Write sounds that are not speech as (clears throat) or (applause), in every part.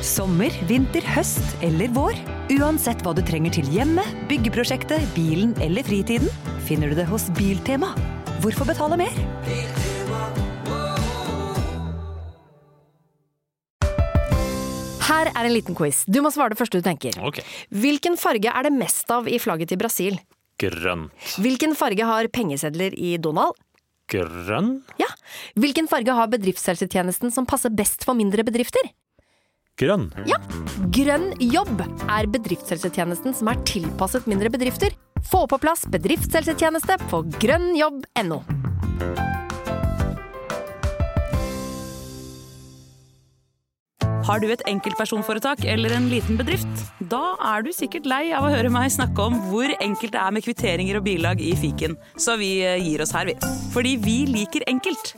Sommer, vinter, høst eller vår. Uansett hva du trenger til hjemmet, byggeprosjektet, bilen eller fritiden, finner du det hos Biltema. Hvorfor betale mer? Her er en liten quiz. Du må svare det første du tenker. Okay. Hvilken farge er det mest av i flagget til Brasil? Grønt. Hvilken farge har pengesedler i Donald? Grønn? Ja. Hvilken farge har bedriftshelsetjenesten som passer best for mindre bedrifter? Grønn. Ja. Grønn jobb er bedriftshelsetjenesten som er tilpasset mindre bedrifter. Få på plass bedriftshelsetjeneste på grønnjobb.no. Har du et enkeltpersonforetak eller en liten bedrift? Da er du sikkert lei av å høre meg snakke om hvor enkelt det er med kvitteringer og bilag i fiken, så vi eh, gir oss her, vi. Fordi vi liker enkelt.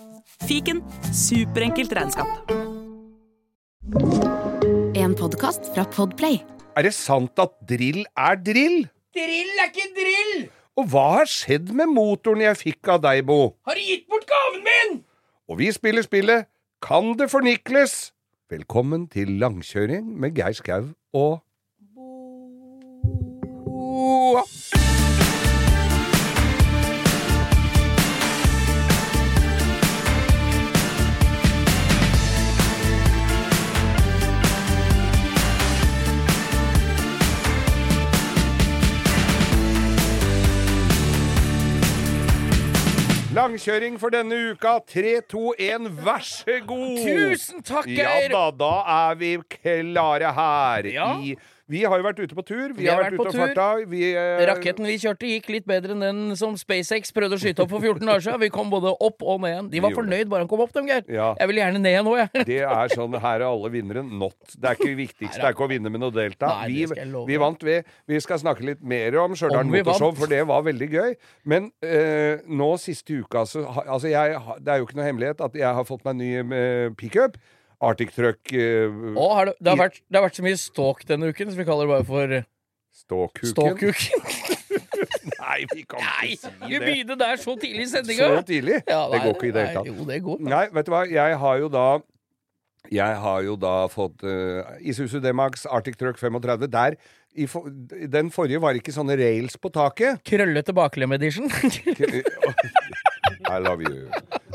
Fiken superenkelt regnskap. En podkast fra Podplay. Er det sant at drill er drill? Drill er ikke drill! Og hva har skjedd med motoren jeg fikk av deg, Bo? Har du gitt bort gaven min? Og vi spiller spillet Kan det fornikles? Velkommen til langkjøring med Geir Skau og Boa. Langkjøring for denne uka. 3, 2, 1, vær så god! Tusen takk, Ja da, da er vi klare her. Ja. I, vi har jo vært ute på tur. Vi, har vært, ute og farta. Vi, eh, Raketten vi kjørte, gikk litt bedre enn den som SpaceX prøvde å skyte opp for 14 dager siden. Vi kom både opp og ned igjen. De var Vi fornøyd bare han kom opp, dem, Geir. Ja. Jeg vil gjerne ned igjen nå, jeg. Det er sånn, Her er alle vinnere. Not. Det er ikke viktigst. Det er ikke å vinne med noe delta. Nei, Vi, vi vant ved Vi skal snakke litt mer om Stjørdal vi Motorshow, for det var veldig gøy. Men eh, nå siste uka så Altså, jeg, det er jo ikke noe hemmelighet at jeg har fått meg ny eh, pickup. Arctic Truck uh, Å, har det, det, har vært, det har vært så mye ståk denne uken, så vi kaller det bare for eh, Ståkuken. (laughs) Nei, vi kan Nei, ikke vi si det. begynner der så tidlig i sendinga! Så tidlig? Ja, det nei, går ikke i det hele tatt. Jo, det går. Nei, vet du hva, jeg har jo da jeg har jo da fått uh, Isuzu D-Max Arctic Truck 35. Der, i for, den forrige var ikke sånne rails på taket. Krøllete baklem edition. (laughs) I love you.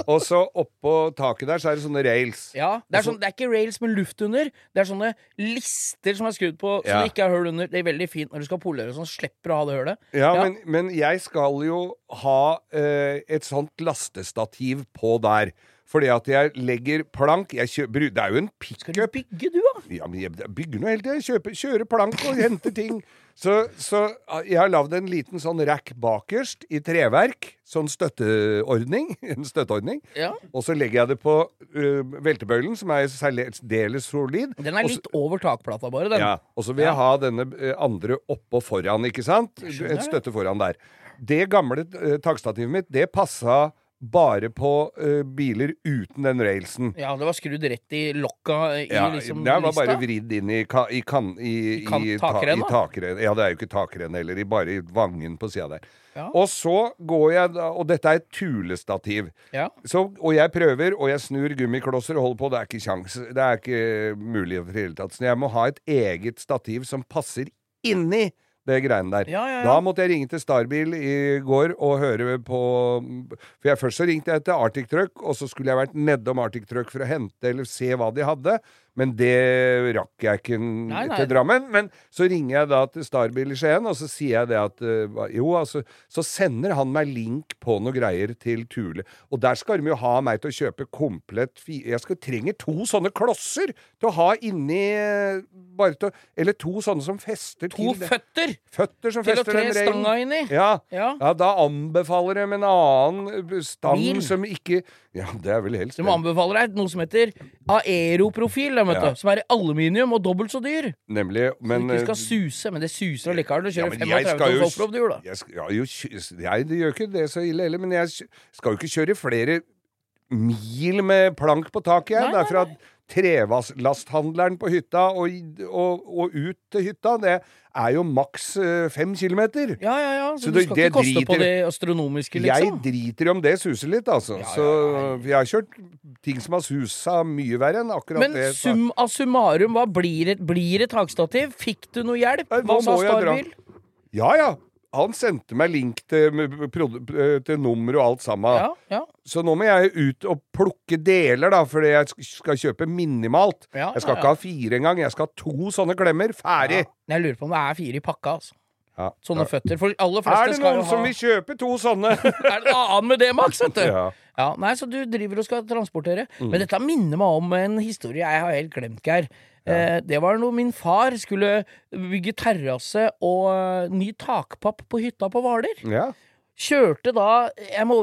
Og så oppå taket der så er det sånne rails. Ja, det er, sånn, det er ikke rails med luft under. Det er sånne lister som er skrudd på så Ja. det ikke er hull under. Det er veldig fint når du skal polere sånn. Slipper å ha det hullet. Ja, Ja. Men, men jeg skal jo ha eh, et sånt lastestativ på der. Fordi at jeg legger plank jeg kjø, Det er jo en Skal du bygge, du, da? Ja, men jeg bygger noe hele tida. Kjører plank og henter ting. Så, så jeg har lagd en liten sånn rack bakerst i treverk. Sånn støtteordning. (laughs) En støtteordning. Ja. Og så legger jeg det på uh, veltebøylen, som er særdeles solid. Den er litt over takplata, bare. Den. ja, og så vil jeg ha denne ø, andre oppå foran, ikke sant? En støtte foran der. Det gamle uh, takstativet mitt, det passa bare på uh, biler uten den railsen. Ja, det var skrudd rett i lokka i Ja, liksom det var bare vridd inn i, ka, i, kan, i, kan- i, ta, i takrenna. Ja, det er jo ikke takrenn heller, i, bare i vangen på sida der. Ja. Og så går jeg Og dette er et tulestativ. Ja. Så, og jeg prøver, og jeg snur gummiklosser og holder på. Det er ikke kjangs. Det er ikke mulig i det hele tatt. Så jeg må ha et eget stativ som passer inni det greiene der. Ja, ja, ja. Da måtte jeg ringe til Starbil i går og høre på For jeg først så ringte jeg til Arctic Truck, og så skulle jeg vært nedom Arctic Truck for å hente eller se hva de hadde. Men det rakk jeg ikke Nei, nei. til Drammen. Men så ringer jeg da til Starbil i Skien, og så sier jeg det at eh, Jo, altså Så sender han meg link på noe greier til Thule. Og der skal de jo ha meg til å kjøpe komplett Jeg skal, trenger to sånne klosser til å ha inni eh, Bare til Eller to sånne som fester To til To føtter Føtter som til fester tre å tre stanga inni. Ja. Ja. ja, da anbefaler de en annen eh, stang Bil. som ikke Ja, det er vel helst De anbefaler deg noe som heter aeroprofil, da, vet Ja. du, som er i aluminium og dobbelt så dyr. Nemlig. Men du ikke skal eh, suse, men det suser allikevel. Du kjører jeg 35 skal jo- offroad, du, da. jeg skal, ja, jo, jeg, det gjør ikke det så ille heller, men jeg skal jo ikke kjøre flere mil med plank på taket, jeg. Det er fra trelasthandleren på hytta og, og, og ut til hytta, det er jo maks eh, fem kilometer. Ja, ja, ja. Så, Så du skal det ikke koste på det astronomiske, liksom? Jeg driter i om det suser litt, altså. Ja, ja, Så jeg har kjørt ting som har susa mye verre enn akkurat Men det. Men sum av summarum, hva blir det takstativ? Fikk du noe hjelp? Nei, Hva sa. Starbil? Ja, ja. Han sendte meg link til, eh, til nummer og alt sammen. Ja, ja. Så nå må jeg ut og plukke deler, da, fordi jeg skal kjøpe minimalt. Ja, jeg skal ja, ikke ha fire engang. Jeg skal ha to sånne klemmer. Ferdig! Jeg lurer på om det er fire i pakka, altså. Ja. Sånne føtter. For aller Er fleste det skal jo noen som ha vil kjøpe to sånne? (laughs) Er det noe annet med det, Max? Vet du? Ja. Ja, nei, Så du driver og skal transportere. Mm. Men dette minner meg om en historie jeg har helt glemt, Geir. Eh, det var når min far skulle bygge terrasse og uh, ny takpapp på hytta på Hvaler. ja. Kjørte da jeg må,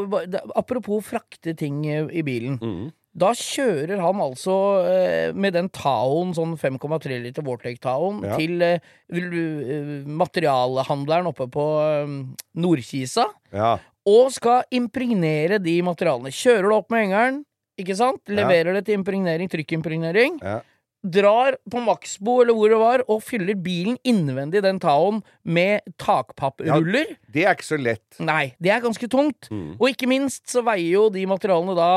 Apropos frakte ting i bilen. Mm. Da kjører han altså eh, med den Taoen, sånn 5,3 liter Vortec-Taoen, Ja. til eh, eh, materialhandleren oppe på eh, Nordkisa, ja. og skal impregnere de materialene. Kjører det opp med hengeren, ikke sant? Ja. Leverer det til impregnering, trykkimpregnering. Ja. Drar på Maxbo eller hvor det var, og fyller bilen innvendig den Taoen med takpappruller. Det er ikke så lett. Nei, det er ganske tungt. Mm. Og ikke minst så veier jo de materialene da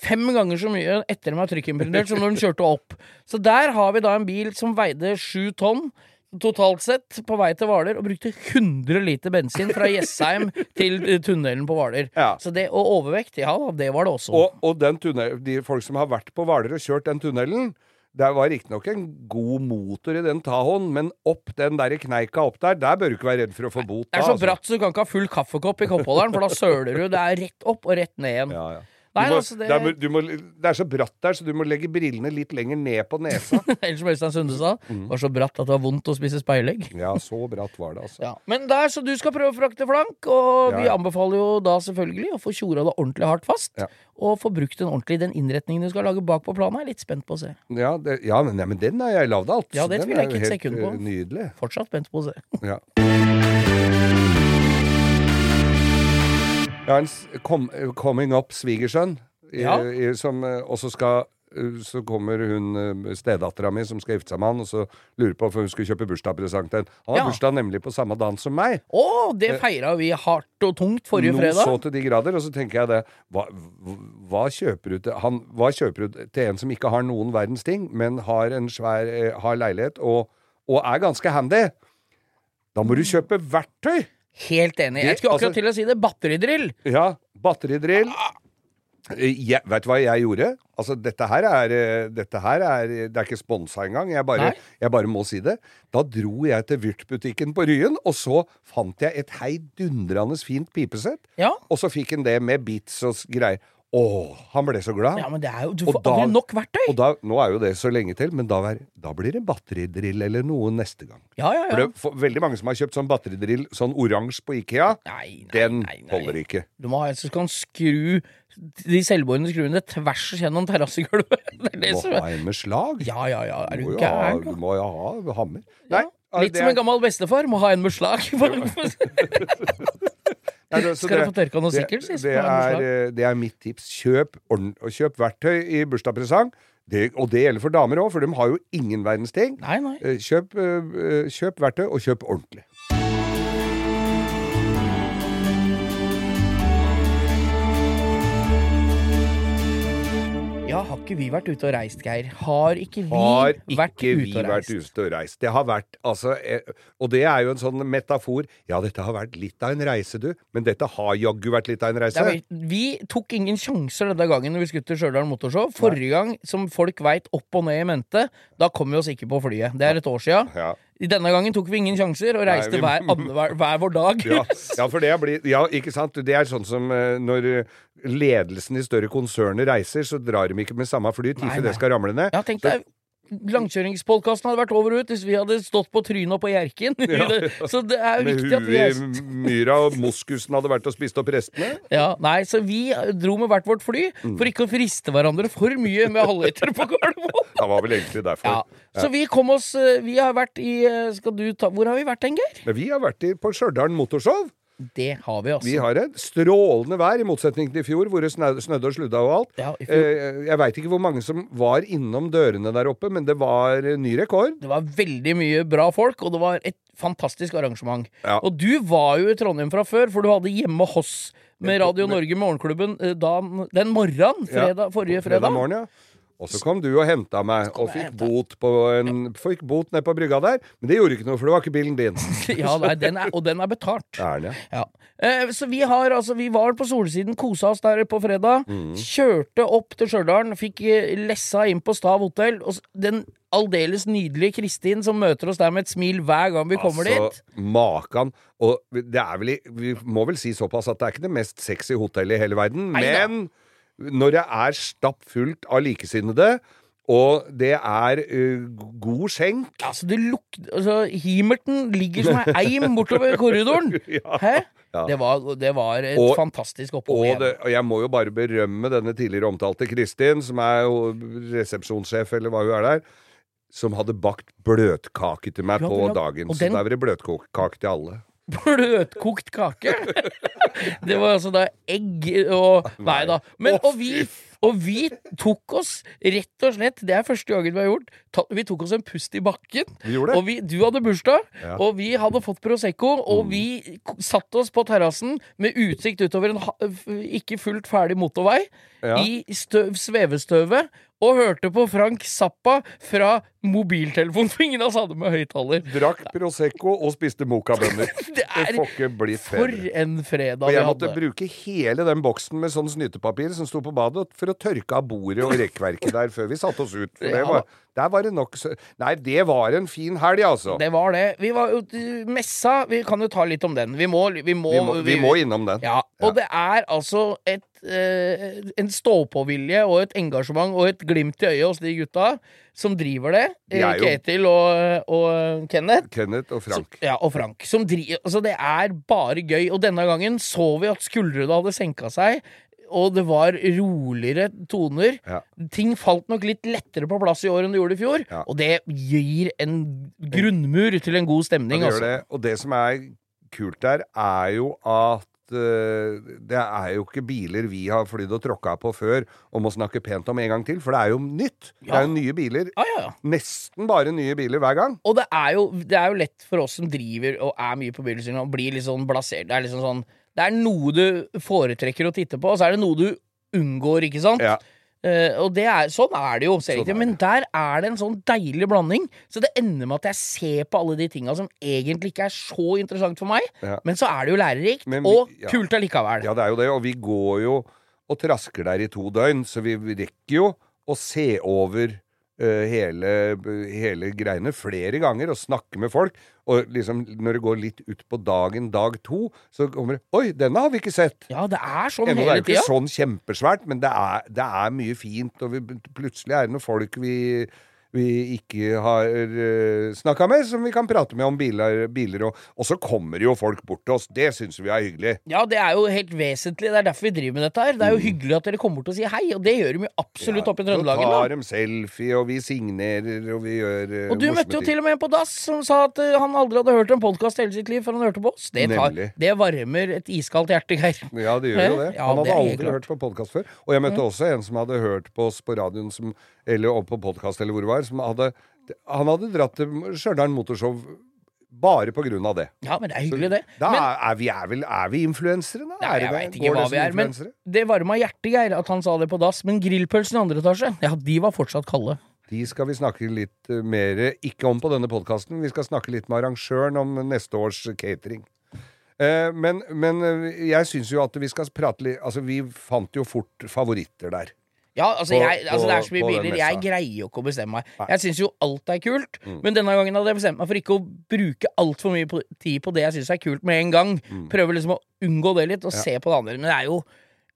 fem ganger så mye etter den var trykkimprimert som når den kjørte opp. Så der har vi da en bil som veide sju tonn totalt sett på vei til Hvaler, og brukte 100 liter bensin fra Jessheim til eh, tunnelen på Hvaler. Ja. Så det, og overvekt, ja det var det også. Og, og den tunnel, de folk som har vært på Hvaler og kjørt den tunnelen det var riktignok en god motor i den Tahoen, men opp den der kneika opp der, der bør du ikke være redd for å få bot. det er så bratt så du kan ikke ha full kaffekopp i koppholderen, for da søler du. Det er rett opp og rett ned igjen. Ja, ja. Nei, du må, altså, det- det... Er, du må, det er så bratt der, så du må legge brillene litt lenger ned på nesa. (laughs) Eller som Øystein Sunde sa, Mm. var så bratt at det var vondt å spise speilegg. ja, så bratt var det, altså. Ja. Men der, så du skal prøve å frakte flank, og Ja, vi anbefaler jo da selvfølgelig å få tjora det ordentlig hardt fast. Ja. Og få brukt den ordentlig den innretningen du skal lage bak på planen. Jeg er litt spent på å se. Ja, det, ja men, men den har jeg lagd alt. Ja, det tviler er jeg ikke et sekund på. eh, Nydelig. Fortsatt spent på å se. Ja. (laughs) Jeg har en kom, coming up svigersønn, i, Ja. i, som eh, også skal eh, så kommer hun stedattera mi som skal gifte seg med han, og så lurer på om hun skulle kjøpe bursdagspresang til henne. Han har Ja. bursdag nemlig på samme dagen som meg. Å, det feira vi hardt og tungt forrige Nå fredag. så til de grader. Og så tenker jeg det Hva, hva, kjøper du til han, Hva kjøper du til en som ikke har noen verdens ting, men har en svær eh, har leilighet og, og er ganske handy? Da må du kjøpe verktøy! Helt enig. Jeg skulle akkurat altså- til å si det. Batteridrill. Ja, batteridrill. Jeg, vet du hva jeg gjorde? Altså, dette her er, eh, dette her er Det er ikke sponsa engang. Jeg bare, jeg bare må si det. Da dro jeg til Vyrt-butikken på Ryen, og så fant jeg et heidundrende fint pipesett. Ja. Og så fikk en det med bits og greier. Å, han ble så glad. ja, men det er jo Du får da- aldri nok verktøy. Og da, nå er jo det så lenge til, men da, er- da blir det batteridrill eller noe neste gang. Ja, ja, For ja. det, for, veldig mange som har kjøpt sånn batteridrill, sånn oransje på Ikea, Nei, nei, den nei, holder ikke. Du må ha en som kan skru de selvbårne skruene tvers gjennom terrassegulvet. (laughs) Er Du må ha en med slag. Ja, ja, ja. Er Du gæren? du må jo ha hammer. Nei, Litt det som en gammel bestefar. Må ha en med slag. (laughs) (laughs) Det- så Skal du få tørka noe sikkert, sist? Det, er, eh, det er mitt tips. Kjøp, og kjøp verktøy i bursdagspresang. Det, og det gjelder for damer òg, for de har jo ingen verdens ting. Nei, nei. Eh, Kjøp, eh, kjøp verktøy, og kjøp ordentlig. Ja, har ikke vi vært ute og reist, Geir? Har ikke vi Har vært ikke vi ute vært reist? ute og reist. Det har vært, altså eh, Og det er jo en sånn metafor. Ja, dette har vært litt av en reise, du. Men dette har jaggu vært litt av en reise. Ja, vi, vi tok ingen sjanser denne gangen når vi skulle til Stjørdal Motorshow. Forrige gang, som folk veit opp og ned i mente, da kom vi oss ikke på flyet. Det er et år sia. Ja. Denne gangen tok vi ingen sjanser og reiste Nei, vi- hver, andre, hver, hver vår dag. (laughs) Ja, ja, for det blir Ja, ikke sant? Det er sånn som eh, når eh, ledelsen i større konserner reiser, så drar de ikke med samme fly. Nei, det skal ramle ned. Ja, tenk deg Langkjøringspodkasten hadde vært over ut hvis vi hadde stått på trynet og på Hjerkinn. (laughs) Så det er jo viktig at vi Med huet i myra, og moskusen hadde vært og spist opp restene. ja, Nei, så vi dro med hvert vårt fly Mm. for ikke å friste hverandre for mye med halvliter på Gardermoen. (laughs) Det var vel egentlig derfor. Ja. Så vi kom oss eh, Vi har vært i eh, Skal du ta Hvor har vi vært hen, Geir? Vi har vært i, på Stjørdal Motorshow. Det har vi, altså. Vi har et strålende vær, i motsetning til i fjor, hvor det snødde og sludda og alt. Ja. Eh, Jeg veit ikke hvor mange som var innom dørene der oppe, men det var eh, ny rekord. Det var veldig mye bra folk, og det var et fantastisk arrangement. Ja. Og du var jo i Trondheim fra før, for du hadde hjemme hos med Radio Norge Morgenklubben eh, den morgenen, fredag, forrige fredag. morgen, ja. Og så kom du og henta meg, og fikk bot, på en, fikk bot ned på brygga der. Men det gjorde ikke noe, for det var ikke bilen din. (laughs) ja, nei, den er, og den er betalt. Er det? Ja. Eh, så vi har altså Vi var på Solsiden, kosa oss der på fredag. Mm. Kjørte opp til Stjørdal, fikk eh, lessa inn på Stav hotell. Og den aldeles nydelige Kristin som møter oss der med et smil hver gang vi kommer dit. Altså, makan. Og det er vel Vi må vel si såpass at det er ikke det mest sexy hotellet i hele verden, Neida. men når det er stappfullt av likesinnede, og det er uh, god skjenk Altså, det lukter altså, Himerten ligger som ei eim bortover korridoren. (laughs) Hæ? Ja. Det, var, det var et Og- fantastisk opphold. Og, det, og jeg må jo bare berømme denne tidligere omtalte Kristin, som er jo resepsjonssjef, eller hva hun er der, som hadde bakt bløtkake til meg Ja, på dagen. Så da var det bløtkake til alle. (laughs) Bløtkokt kake! (laughs) det var altså da egg og Nei da. Men, og, vi, og vi tok oss rett og slett Det er første gangen vi har gjort. Vi tok oss en pust i bakken. Vi gjorde det. Og vi, du hadde bursdag, Ja. Mm. og vi hadde fått Prosecco, og vi k- satte oss på terrassen med utsikt utover en ikke fullt ferdig motorvei Ja. i støv, svevestøvet. Og hørte på Frank Zappa fra mobiltelefonen, for ingen av oss hadde med høyttaler. Drakk Prosecco og spiste mocabønner. Det (laughs) Det er får ikke blitt For bedre. en fredag Og vi jeg måtte hadde. bruke hele den boksen med sånn snytepapir som sto på badet, for å tørke av bordet og rekkverket der før vi satte oss ut. For (laughs) det Ja, var, der var det nok så Nei, det var en fin helg, altså. Det var det. Vi var jo Messa, vi kan jo ta litt om den. Vi må, vi må, Vi må, vi må innom den. Ja, og det er altså et, eh, en stå-på-vilje og et engasjement og et glimt i øyet hos de gutta som driver det. De er jo- Ketil og, og Kenneth. Kenneth og Frank. Som, ja, og Frank. Som dri, altså, det er bare gøy. Og denne gangen så vi at skuldrene hadde senka seg. Og det var roligere toner. Ja. Ting falt nok litt lettere på plass i år enn det gjorde i fjor. Ja. Og det gir en grunnmur til en god Ja, stemning. det altså. det. Og det som er kult der, er jo at eh, det er jo ikke biler vi har flydd og tråkka på før og må snakke pent om en gang til, for det er jo nytt. Det er jo nye biler. Ja, ja, ja. Nesten bare nye biler hver gang. Og det er, jo, det er jo lett for oss som driver og er mye på bilene sine, å bli litt sånn blasert. Det er liksom sånn Det er noe du foretrekker å titte på, og så er det noe du unngår, ikke sant? Ja. Eh, og det er, sånn er det jo, Sånn er men der er det en sånn deilig blanding. Så det ender med at jeg ser på alle de tinga som egentlig ikke er så interessant for meg, Ja. men så er det jo lærerikt, vi- og ja. kult allikevel. Ja, det er jo det, og vi går jo og trasker der i to døgn, så vi rekker jo å se over hele, hele greiene flere ganger og snakke med folk. Og liksom når det går litt ut på dagen, dag to, så kommer det Oi, denne har vi ikke sett! Ja, det er sånn Ennå det er jo ikke tida. sånn kjempesvært, men det er, det er mye fint. Og vi, plutselig er det noen folk vi, vi ikke har uh, snakka med, som vi kan prate med om biler. biler og, og så kommer jo folk bort til oss. Det syns vi er hyggelig. Ja, det er jo helt vesentlig. Det er derfor vi driver med dette her. Det er jo hyggelig at dere kommer bort og sier hei, og det gjør de jo absolutt oppe i Så Trøndelagen. tar de selfie, og vi signerer, og vi gjør uh, Og du møtte jo til og med en på dass som sa at uh, han aldri hadde hørt en podkast hele sitt liv før han hørte på oss. Det, tar, det varmer et iskaldt hjerte, Geir. Ja, det gjør jo det. (laughs) Ja, Han hadde det aldri hørt på podkast før. Og jeg møtte også en som hadde hørt på oss på radioen, som, eller opp på podkast, eller hvor det var, som hadde Han hadde dratt til Stjørdal Motorshow bare på grunn av det. Ja, men det er hyggelig, det. Da Men, er, vi, er, vel, er vi influensere, da? Er jeg veit ikke hva vi er, men det varma hjertet, Geir, at han sa det på dass. Men grillpølsene i andre etasje, ja, de var fortsatt kalde. De skal vi snakke litt uh, mer ikke om på denne podkasten. Vi skal snakke litt med arrangøren om neste års catering. Eh, men, men eh, jeg syns jo at vi skal prate litt Altså, vi fant jo fort favoritter der. Ja, altså, På- jeg, altså det er så mye biler. Jeg greier jo ikke å bestemme meg. Nei. Jeg syns jo alt er kult, Mm. men denne gangen hadde jeg bestemt meg for ikke å bruke altfor mye tid på det jeg syns er kult med en gang. Mm. Prøve liksom å unngå det litt, og se på det andre. Men det er jo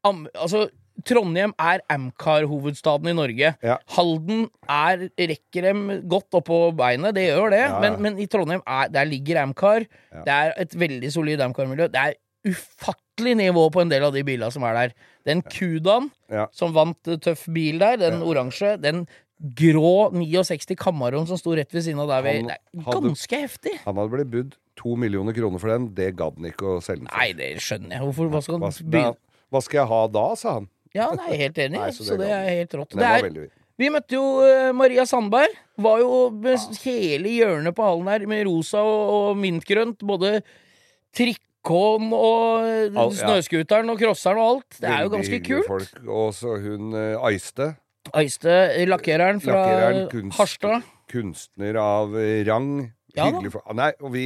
am- Altså, Trondheim er Amcar-hovedstaden i Norge. Ja. Halden er, rekker dem godt oppå beinet, det gjør det, Ja, ja. Men, men i Trondheim er, der ligger Amcar. Det er et veldig solid Amcar-miljø. Det er ufattelig nivå på en del av de bilene som er der. Den Kudaen Ja. som vant eh, Tøff bil der, den oransje, den grå 69 Camaroen som sto rett ved siden av der vi Det er hadde- ganske heftig. Han hadde blitt budd to millioner kroner for den, det gadd han ikke å selge den for. Nei, det skjønner jeg. Hvorfor, hva skal Hva, han begynne? hva skal jeg ha da, sa han. Ja, nei, jeg er helt enig. Nei, så, så det det er helt rått. Det er, vi møtte jo eh, Maria Sandberg. Var jo med hele hjørnet på hallen her med rosa og, og mintgrønt. Både trikkåen og snøskuteren Al- ja. snøscooteren og crosseren og alt. Det er jo Veldig ganske hyggelige kult. Folk. Og så hun uh, Aiste. Øyste, lakkereren fra Lakkereren, kunst- Harstad. Kunstner av eh, rang. Ja da. Hyggelig for Nei, og vi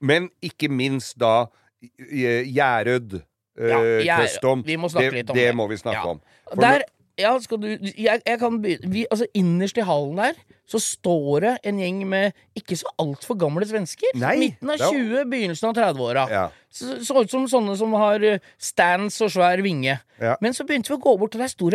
Men ikke minst da eh, Gjerød. eh, Ja. Custom. Vi må snakke det, litt om det. det. må vi snakke Ja. om. For Der, ja, skal du jeg, jeg kan begynne vi, Altså, innerst i hallen der så står det en gjeng med ikke så altfor gamle svensker. Nei, Midten av det er- 20, begynnelsen av 30-åra. Ja. Så, så ut som sånne som har eh, stands og svær vinge. Ja. Men så begynte vi å gå bort, og der sto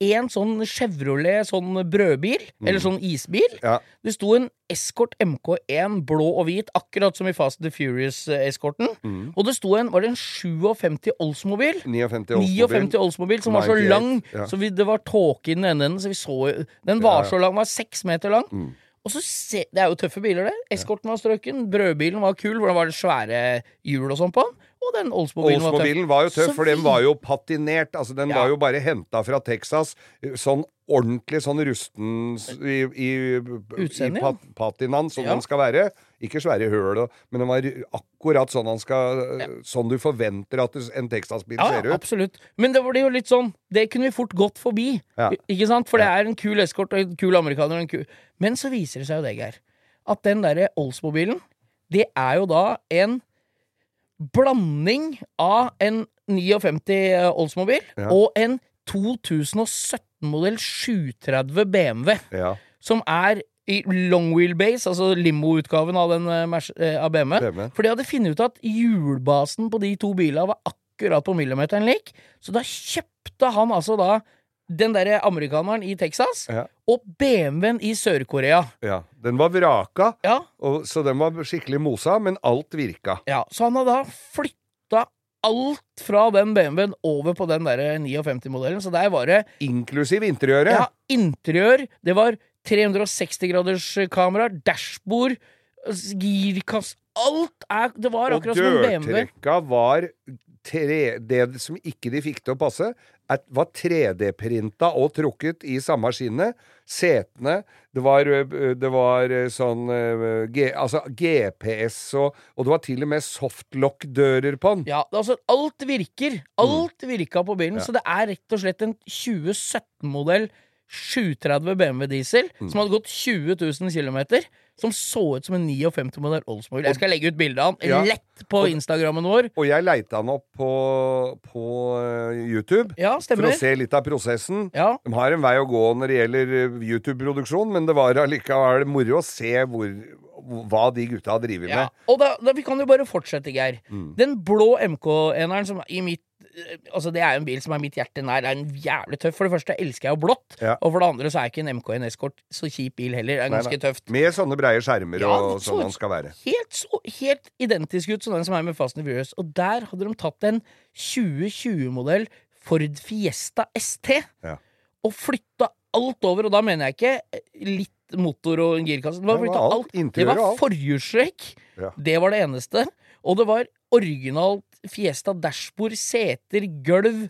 en sånn Chevrolet sånn brødbil, Mm. eller sånn isbil. Ja. Det sto en Escort MK1 blå og hvit, akkurat som i Fast and the Furious-eskorten. Mm. Og det sto en, var det en 57 Oldsmobil? 59 59 Oldsmobil. Oldsmobil som var så lang, ja. så vi, det var tåke i den ene enden. Så vi så Den var Ja, så lang, var seks meter lang. Mm. Og så se, Det er jo tøffe biler, det. Eskorten var strøken. Brødbilen var kul, hvor det var svære hjul og sånn på den. Og den Oldsmobilen var tøff. Oldsmobilen var jo tøff, for den var jo patinert. Altså, den Ja. var jo bare henta fra Texas. Sånn ordentlig sånn rusten i, i, i pat, patinaen, som Ja. den skal være. Ikke svære høl, men den var akkurat sånn han skal Sånn du forventer at en Texas-bil Ja, ser ja, ut. absolutt. Men det var jo litt sånn Det kunne vi fort gått forbi. Ja. Ikke sant? For det er en kul eskort og en kul amerikaner. En kul... Men så viser det seg jo det, Geir, at den derre Oldsmobilen, det er jo da en blanding av en 59 Oldsmobil Ja. og en 2017-modell 730 BMW, Ja, som er i long wheelbase, altså limo-utgaven av, eh, eh, av BMW. BMW. For de hadde funnet ut at hjulbasen på de to bilene var akkurat på millimeteren lik. Så da kjøpte han altså da den derre amerikaneren i Texas Ja. og BMW-en i Sør-Korea. ja. Den var vraka, Ja, og, så den var skikkelig mosa, men alt virka. ja. Så han hadde da flytta alt fra den BMW-en over på den derre 59-modellen. Så der var det Inklusiv interiøret. ja, interiør. Det var 360 graders kamera, dashbord, girkast Alt er Det var akkurat som en BMW. Og dørtrekka var tre, Det som ikke de fikk til å passe, er, var 3D-printa og trukket i samme skinnet. Setene Det var, det var sånn G, Altså GPS og Og det var til og med softlock-dører på den. Ja, altså alt virker. Alt virka på bilen, Mm. Ja. så det er rett og slett en 2017-modell 730 BMW diesel Mm. som hadde gått 20 000 km. Som så ut som en 59-modell Oldsmobile. Jeg skal legge ut bilde av han Ja. lett på Instagrammen vår. Og jeg leita han opp på, på YouTube Ja, for å se litt av prosessen. Ja, De har en vei å gå når det gjelder YouTube-produksjon, men det var allikevel moro å se hvor, hva de gutta driver med. Og da, da vi kan jo bare fortsette, Geir. Mm. Den blå MK-eneren som i mitt Altså Det er jo en bil som er mitt hjerte nær. Det er en jævlig tøff. For det første elsker jeg jo blått. Ja. Og for det andre så er ikke en MK1 Escort så kjip bil heller. Det er ganske nei. tøft. Med sånne breie skjermer Ja, og sånn man skal være. helt, så, helt identisk ut som den som er med Fast and Furious. Og der hadde de tatt en 2020-modell Ford Fiesta ST Ja. og flytta alt over. Og da mener jeg ikke litt motor og en girkasse. Det var Det var alt, alt. Det var forhjulstrekk. Ja. Det var det eneste. Og det var originalt Fiesta dashbord, seter, gulv.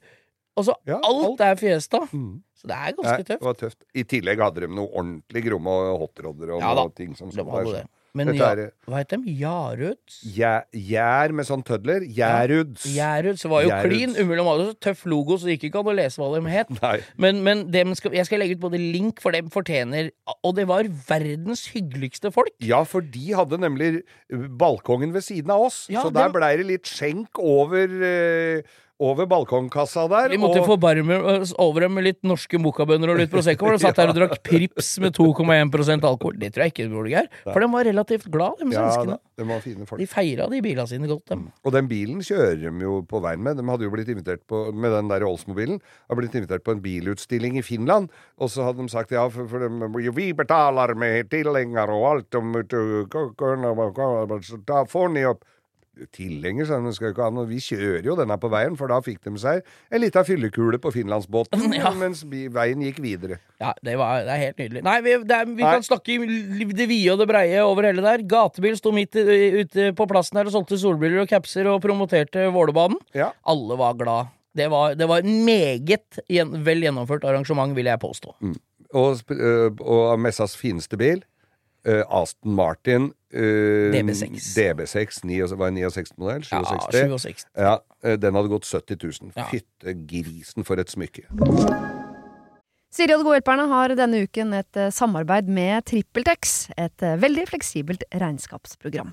Altså, Ja, alt alt. er Fiesta. Mm. Så det er ganske det tøft. var tøft. I tillegg hadde de noe ordentlig gromme hotrodder og Ja ting som skulle være det. Men ja, hva heter de? Jaruds? Gjær, med sånn tødler. Gjæruds. Gjerud, så var jo Gjeruds. klin umulig. Hadde så tøff logo, så det gikk ikke an å lese hva de het. (laughs) Men, men dem skal, jeg skal legge ut både link, for dem fortjener Og det var verdens hyggeligste folk. Ja, for de hadde nemlig balkongen ved siden av oss. Ja, så der blei det litt skjenk over, eh, over balkongkassa der. Vi måtte og- forbarme oss over dem med litt norske mokkabønner og litt Prosecco. Og de satt der og drakk Prips med 2,1% alkohol. Det tror jeg ikke gjorde, Geir. For de var relativt glad, de svenskene. Ja, de var fine folk. De feira de bilene sine godt, dem. Og den bilen kjører de jo på veien med. De hadde jo blitt invitert på, med den der Oldsmobilen. Hadde blitt invitert på en bilutstilling i Finland. Og så hadde de sagt ja, for, for de, vi betaler med tilhenger og alt om Ta, får ni opp tilhenger, sa de skal ikke ha noe Vi kjører jo denne på veien, for da fikk de seg en lita fyllekule på finlandsbåten (laughs) Ja. mens veien gikk videre. Ja, det, var, det er helt nydelig. Nei, vi, er, vi Nei. kan snakke i det vide og det breie over hele der. Gatebil sto midt ute på plassen her og solgte solbriller og capser og promoterte Vålerbanen. Ja. Alle var glad. Det var, det var meget vel gjennomført arrangement, vil jeg påstå. Og, øh, og messas fineste bil, øh, Aston Martin uh, DB6. DB6 69 var en 69-modell? Ja, 67? 67. Ja, uh, den hadde gått 70 000. Ja. Fytte grisen for et smykke. Siri og De gode hjelperne har denne uken et eh, samarbeid med TrippelTex, et veldig fleksibelt regnskapsprogram.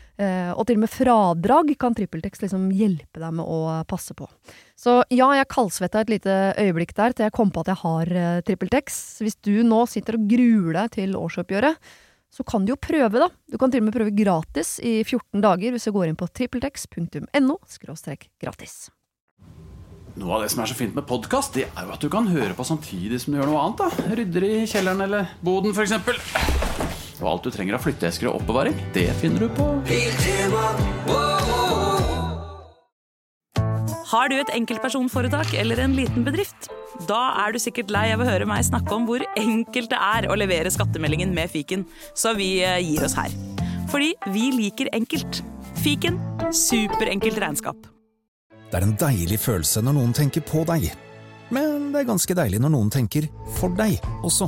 Eh, og til og med fradrag kan TrippelTex liksom hjelpe deg med å passe på. Så ja, jeg kaldsvetta et lite øyeblikk der til jeg kom på at jeg har eh, TrippelTex. Hvis du nå sitter og gruer deg til årsoppgjøret, så kan du jo prøve, da. Du kan til og med prøve gratis i 14 dager hvis du går inn på trippeltex.no gratis. Noe av det som er så fint med podkast, det er jo at du kan høre på samtidig som du gjør noe annet. da Rydder i kjelleren eller boden, f.eks. Og alt du trenger av flytteesker og oppbevaring, det finner du på Har du et enkeltpersonforetak eller en liten bedrift? Da er du sikkert lei av å høre meg snakke om hvor enkelt det er å levere skattemeldingen med fiken, så vi eh, gir oss her. Fordi vi liker enkelt. Fiken superenkelt regnskap. Det er en deilig følelse når noen tenker på deg. Men det er ganske deilig når noen tenker for deg også.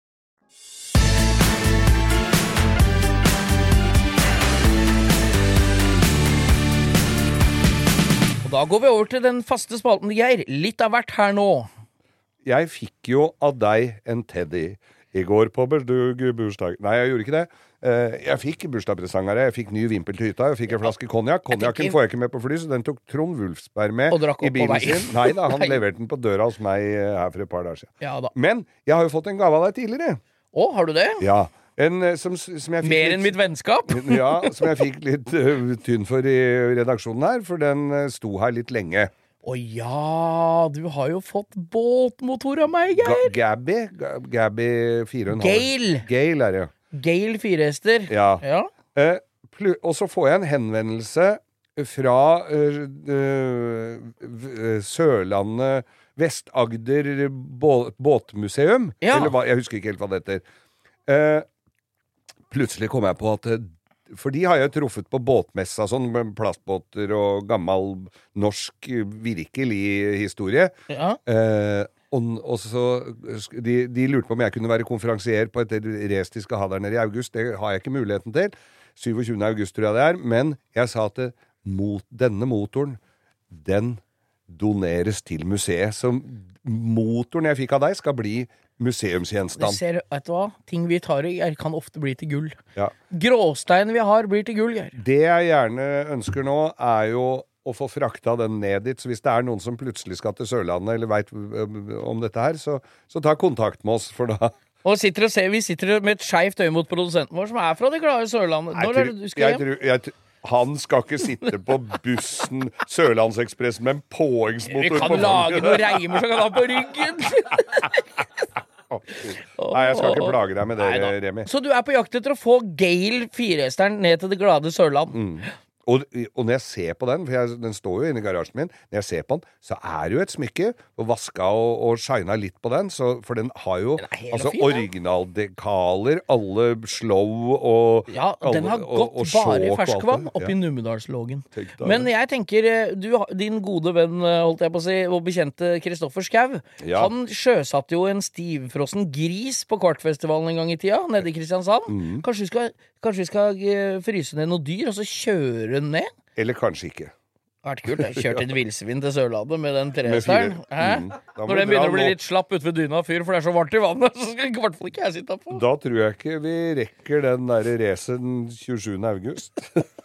Da går vi over til den faste spalten, Geir. Litt av hvert her nå. Jeg fikk jo av deg en teddy i går på bursdag. Nei, jeg gjorde ikke det. Eh, Jeg fikk bursdagspresang av deg. Jeg fikk ny vimpel til hytta. Jeg fikk en flaske konjakk. Konjakken får jeg ikke med på fly, så den tok Trond Wulfsberg med i bilen sin. Nei da, han (laughs) Nei. leverte den på døra hos meg eh, her for et par dager siden. Ja da. Men jeg har jo fått en gave av deg tidligere. Å, har du det? Ja. En eh, som, som jeg Mer litt- enn mitt vennskap? (laughs) Ja, som jeg fikk litt uh, tynn for i redaksjonen her, for den uh, sto her litt lenge. Å ja, du har jo fått båtmotor av meg, Ga Geir. Gabby? Ga Gabby 4,5. Gale. Gale er det. Gale firehester. Ja. Ja. Uh, og så får jeg en henvendelse fra Sørlandet Vest-Agder bå båtmuseum. Ja. Eller hva, jeg husker ikke helt hva det heter. Eh, plutselig kom jeg på at eh, For de har jeg truffet på båtmessa, sånn med plastbåter og gammel norsk eh, virkelig historie. ja. Eh, og, og så de, de lurte på om jeg kunne være konferansier på et race de skal ha der nede i august. Det har jeg ikke muligheten til. 27. august tror jeg det er. Men jeg sa at mot, denne motoren, den doneres til museet. Så motoren jeg fikk av deg, skal bli Det museumsgjenstand. ser, vet du hva? Ting vi tar i, kan ofte bli til gull. Ja. Gråstein vi har, blir til gull, Geir. Det jeg gjerne ønsker nå, er jo å få frakta den ned dit. Så hvis det er noen som plutselig skal til Sørlandet, eller veit om dette her, så, så ta kontakt med oss, for da (laughs) Og sitter og ser, vi sitter med et skeivt øye mot produsenten vår, som er fra det glade Sørlandet. Når er det du skal hjem? jeg Han skal ikke sitte på bussen Sørlandsekspressen med en Vi kan på lage noen reimer som kan ha på ryggen! Nei, jeg skal ikke plage deg med det, Remi. Så du er på jakt etter å få Gale firehesteren ned til det glade Sørland? Mm. Og, og når jeg ser på den, for jeg, den står jo inne i garasjen min, når jeg ser på den, så er det jo et smykke. Og vaska og, og shina litt på den, så, for den har jo Den altså, originaldekaler, alle slow og Ja, alle, den har gått og bare i ferskvann oppi Ja. Numedalslågen. Men jeg tenker, eh, du, din gode venn, eh, holdt jeg på å si, og bekjente Kristoffer Schou, Ja. han sjøsatte jo en stivfrossen gris på Kvartfestivalen en gang i tida, nede i Kristiansand. Mm. Kanskje vi skal, kanskje vi skal eh, fryse ned noe dyr, og så kjøre den ned? Eller kanskje ikke. Det hadde vært kult. Jeg kjørte et (laughs) villsvin til Sørlandet med den trehesteren. Mm. Når den begynner å bli litt slapp ute ved dyna, fyr, for det er så varmt i vannet, (laughs) så skal i hvert fall ikke jeg sitte på. Da tror jeg ikke vi rekker den derre racet den 27. august. (laughs)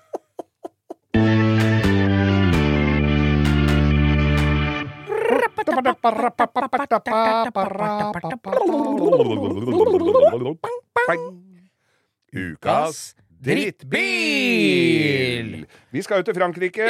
Ukas drittbil! Vi skal ut til Frankrike.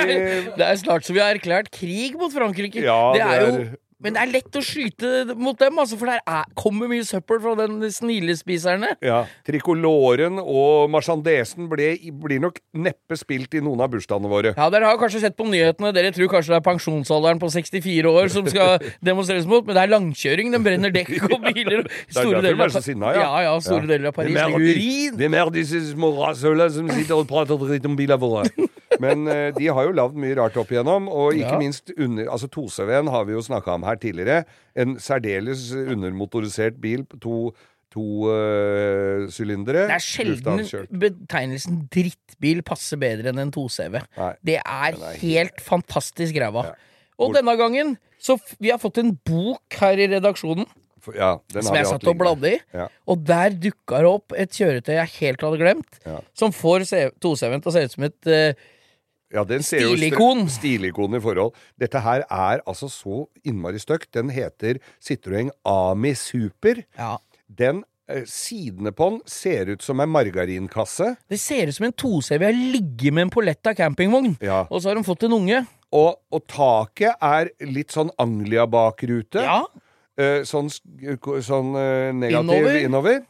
(laughs) Det er snart så vi har erklært krig mot Frankrike. Ja, det er jo Men det er lett å skyte mot dem, altså, for der er, kommer mye søppel fra den snilespiserne. Ja, Tricoloren og marsjandesen blir nok neppe spilt i noen av bursdagene våre. Ja, Dere har kanskje sett på nyhetene. Dere tror kanskje det er pensjonsalderen på 64 år som skal (laughs) demonstreres mot, men det er langkjøring. Den brenner dekk og biler. Store deler er av, sinna, ja. ja, ja, store deler av Paris ligger urin. Hvem er disse små rasshøla som sitter og prater dritt om bilene våre? (laughs) Men eh, de har jo lagd mye rart opp igjennom, og ikke Ja. minst under Altså 2CV-en har vi jo snakka om her tidligere. En særdeles undermotorisert bil på to to øh, sylindere. Det er sjelden betegnelsen drittbil passer bedre enn en 2CV. Nei. Det er Den er helt fantastisk ræva. Og denne gangen så f vi har fått en bok her i redaksjonen For- Ja, den som har vi jeg hatt satt og lenge. bladde i. Ja. Og der dukka det opp et kjøretøy jeg helt hadde glemt, Ja. som får 2CV-en til å se ut som et eh, Ja, den ser jo Stilikon. Stilikon i forhold. Dette her er altså så innmari stygt. Den heter Citroën Ami Super. Ja. Den eh, Sidene på den ser ut som en margarinkasse. Det ser ut som en 2CV har ligget med en Poletta campingvogn, Ja. og så har de fått en unge. Og, og taket er litt sånn Anglia-bakrute. Ja, Eh, sånn sånn eh, negativ Innover. innover.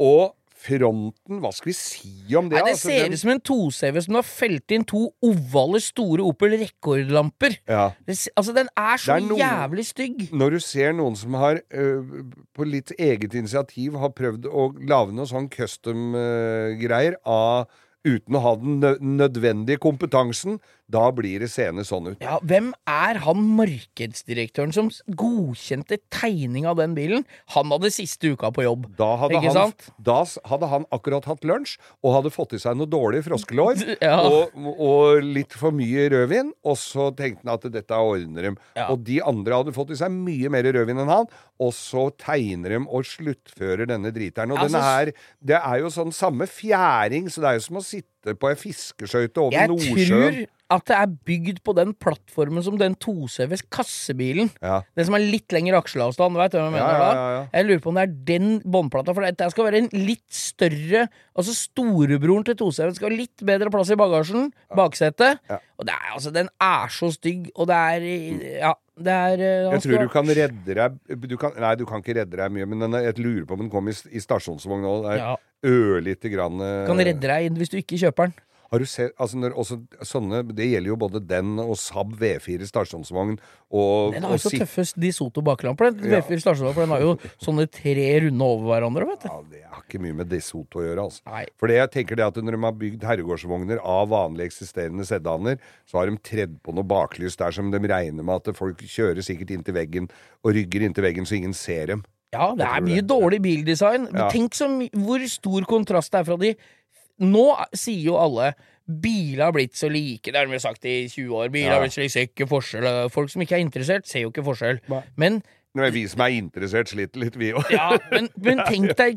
Og fronten Hva skal vi si om det? Nei, det altså, ser den- ut som en 2CV som har felt inn to ovale, store Opel rekordlamper. ja. Det, altså, den er så er noen... jævlig stygg. Når du ser noen som har øh, på litt eget initiativ har prøvd å lage noe sånn custom-greier av uten å ha den nødvendige kompetansen, da blir det seende sånn ut. Ja, Hvem er han markedsdirektøren som godkjente tegning av den bilen? Han hadde siste uka på jobb. Da hadde, han, da hadde han akkurat hatt lunsj og hadde fått i seg noe dårlig froskelår (laughs) Ja. og, og litt for mye rødvin, og så tenkte han at dette ordner dem. Ja. Og de andre hadde fått i seg mye mer rødvin enn han, og så tegner de og sluttfører denne driteren. Og Altså, denne her, det er jo sånn samme fjæring, så det er jo som å sitte på ei fiskeskøyte over Jeg Nordsjøen. tror at det er bygd på den plattformen som den 2CVs kassebilen. Ja. Den som er litt lengre aksjeavstand. Vet du hva jeg mener Ja, ja, ja. Jeg lurer på om det er den båndplata. For dette skal være en litt større Altså storebroren til 2CV skal ha litt bedre plass i bagasjen. Baksetet. Og det er, altså, den er så stygg, og det er Ja, det er eh, Jeg tror du kan redde deg du kan, Nei, du kan ikke redde deg mye, men den, jeg lurer på om den kom i, i stasjonsvogn nå. Det er Ja. ørlite grann uh, kan redde deg hvis du ikke kjøper den. Har du sett, altså når også sånne, Det gjelder jo både den og Saab V4 stasjonsvogn og, Den har jo så sit- tøffe De Soto baklamper. Den Ja. V4 stasjonsvogn, den har jo sånne tre runde over hverandre, vet du. Ja, Det har ikke mye med DeSoto å gjøre. altså. Nei. For det jeg tenker det at Når de har bygd herregårdsvogner av vanlige eksisterende sedaner, så har de tredd på noe baklys der som de regner med at folk kjører sikkert inntil veggen og rygger inntil veggen så ingen ser dem. Ja, det er mye dårlig bildesign. Ja. Tenk så my hvor stor kontrast det er fra de Nå sier jo alle Biler har blitt så like, det har de jo sagt i 20 år. Biler Ja. har blitt så like, ser ikke forskjell. Folk som ikke er interessert, ser jo ikke forskjell. Nei. Men, Nå er vi som er interessert, sliter litt, vi òg. ja, men, men (laughs) tenk, deg,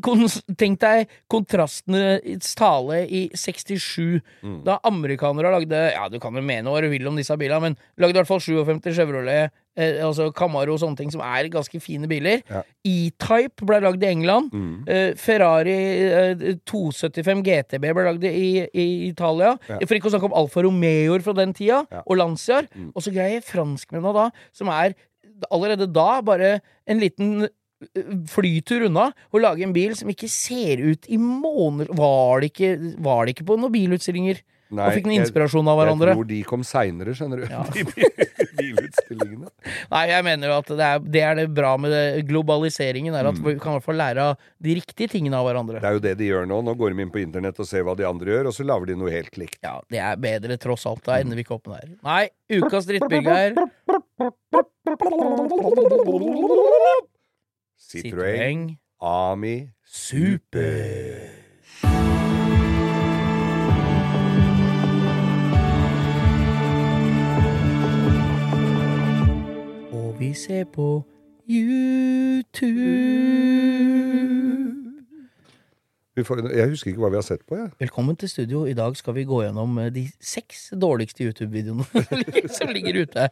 tenk deg kontrastenes tale i 67, Mm. da amerikanere lagde Ja, du kan jo mene hva du vil om disse bilene, men lagde i hvert fall 57 Chevrolet eh, altså Camaro og sånne ting, som er ganske fine biler. Ja. E-Type ble lagd i England. Mm. Eh, Ferrari eh, 275 GTB ble lagd i, i Italia. Ja. For ikke å snakke om Alfa Romeoer fra den tida, Ja. og Lanciar. Mm. Og så greier franskmennene da, som er allerede da bare en liten eh, flytur unna, og lage en bil som ikke ser ut i måneder Var det ikke, var det ikke på noen bilutstillinger? Nei, og fikk noen inspirasjon av hverandre? Jeg tror de kom seinere, skjønner du. Ja. (laughs) De bilutstillingene. (laughs) Nei, jeg mener jo at det er, det er det bra med det, globaliseringen, er at Mm. vi kan i hvert fall lære av de riktige tingene av hverandre. Det er jo det de gjør nå. Nå går de inn på internett og ser hva de andre gjør, og så lager de noe helt likt. Ja, det er bedre tross alt. Da ender vi ikke opp med det her. Nei, ukas drittbygge er Citroën Citroën Ami Super. Vi ser på YouTube. Vi får, jeg husker ikke hva vi har sett på, jeg. Velkommen til studio. I dag skal vi gå gjennom eh, de seks dårligste YouTube-videoene (laughs) som ligger ute.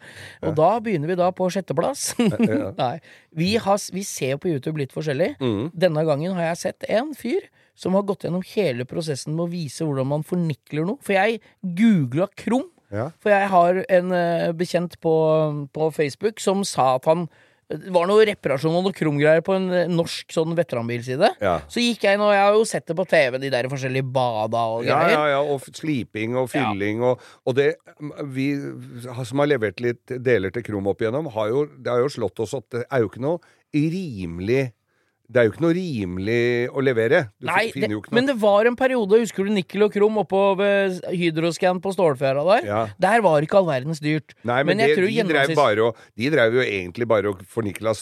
Og da begynner vi da på sjetteplass. ja. (laughs) Nei. Vi, har, vi ser på YouTube litt forskjellig. Mm. Denne gangen har jeg sett en fyr som har gått gjennom hele prosessen med å vise hvordan man fornikler noe. For jeg googla krum. Ja. For jeg har en eh, bekjent på, på Facebook som sa at han det var noe reparasjon og noe krumgreier på en eh, norsk sånn veteranbilside. Ja. Så gikk jeg inn, og jeg har jo sett det på TV, de der forskjellige bada og greier. ja, ja, ja, og sliping og fylling og, og det Vi som har levert litt deler til Krom opp igjennom, har jo, det har jo slått oss at det er jo ikke noe rimelig Det er jo ikke noe rimelig å levere. Du Nei, det, men det var en periode, husker du nikkel og krom oppå ved Hydroscan på Stålfjæra der? Ja. Der var ikke all verdens dyrt. Nei, men, men det, de, drev gjennomsnitts- bare og, de drev jo egentlig bare og fornikla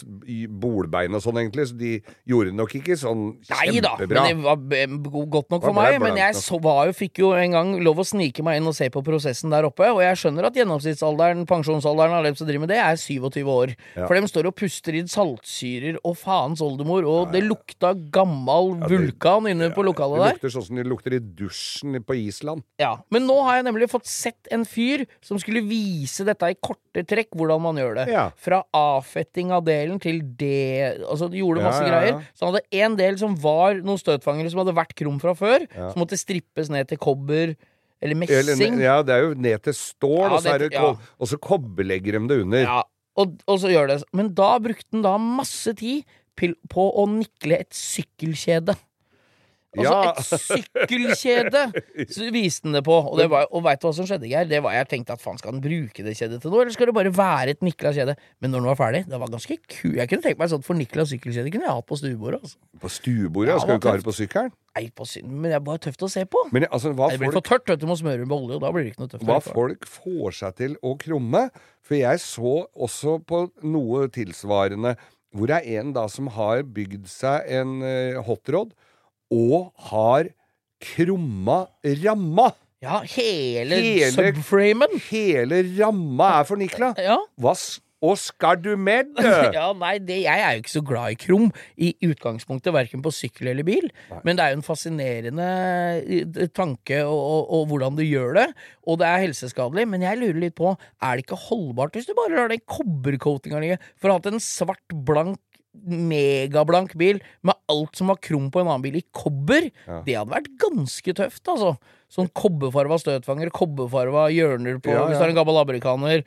bolbein og sånn, egentlig, så de gjorde nok ikke sånn Nei da, men det var godt nok for meg. Men jeg så, var jo, fikk jo en gang lov å snike meg inn og se på prosessen der oppe. Og jeg skjønner at gjennomsnittsalderen, pensjonsalderen av dem som driver med det, er 27 år. Ja. For de står og puster inn saltsyrer og faens oldemor, og det lukta gammel Ja, det- vulkan inne på lokalet det lukter sånn som det lukter i dusjen på Island. Ja, Men nå har jeg nemlig fått sett en fyr som skulle vise dette i korte trekk, hvordan man gjør det. Ja. Fra avfetting av delen til det Altså, de gjorde Ja, masse ja, ja. greier. Så han hadde en del som var noen støtfangere som hadde vært krum fra før, Ja. som måtte strippes ned til kobber eller Eller, messing. ja, det er jo ned til stål, Ja, og, så er det- ja. og så kobberlegger de det under. Ja, og, og så gjør det Men da brukte han da masse tid på å nikle et sykkelkjede. Altså Ja. et sykkelkjede (laughs) så viste han det på. Og, det var, og veit du hva som skjedde, Geir? Det var, jeg tenkte at faen, skal han bruke det kjedet til noe, eller skal det bare være et nikla kjede? Men når den var ferdig, det var ganske ku. Jeg kunne tenkt meg sånn fornikla sykkelkjede kunne jeg hatt på stuebordet. Altså. På stuebordet? Ja, skal du ikke ha det på sykkelen? Nei, på synd, men det er bare tøft å se på. Men altså, det blir folk, for tørt, vet. Du må smøre med olje, og da blir det ikke noe tøft. hva folk får seg til å krumme For jeg så også på noe tilsvarende hvor det er en da som har bygd seg en uh, hotrod, og har krumma ramma! Ja, hele, Hele- subframen. Hele ramma er fornikla! Ja. Hva og skal du med du? (laughs) ja, nei, det, jeg er jo ikke så glad i krum i utgangspunktet, verken på sykkel eller bil. Men det er jo en fascinerende eh, tanke og, og, og hvordan du gjør det. Og det er helseskadelig, men jeg lurer litt på, er det ikke holdbart hvis du bare lar den kobbercoatinga ligge? For å ha hatt en svart, blank megablank bil med alt som var krum på en annen bil i kobber, Ja. det hadde vært ganske tøft, altså. Sånn kobberfarva støtfanger, kobberfarva hjørner på Ja, hvis du har en gammel amerikaner,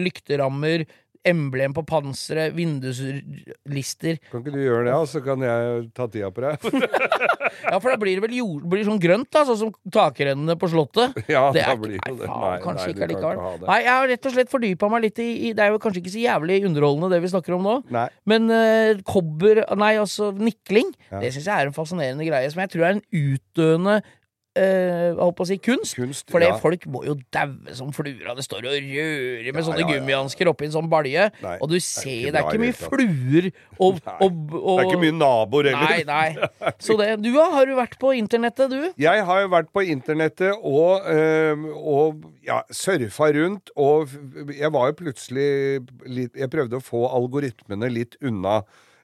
lykterammer, emblem på panseret, vinduslister. Kan ikke du gjøre det, og så kan jeg ta tida på deg? (laughs) Ja, for da blir det vel jord, blir sånn grønt, da, sånn som takrennene på Slottet. (laughs) ja, Det er da blir jo det. faen, Nei, kanskje nei, ikke kan allikevel. det. Nei, jeg har rett og slett fordypa meg litt i, i Det er jo kanskje ikke så jævlig underholdende, det vi snakker om nå. Nei. Men uh, kobber Nei, altså nikling. Ja. Det syns jeg er en fascinerende greie, som jeg tror er en utdøende eh, holdt på å si kunst. Kunst, For ja. folk må jo daue som fluer av det står og rører med Ja, sånne ja, gummihansker oppi en sånn balje. Nei, og du det er ser ikke det er ikke mye fluer og, (laughs) og, og Det er ikke mye naboer heller. Nei, nei. (laughs) Så det Du. Har du vært på internettet, du? Jeg har jo vært på internettet og, øhm, og ja, surfa rundt, og jeg var jo plutselig litt Jeg prøvde å få algoritmene litt unna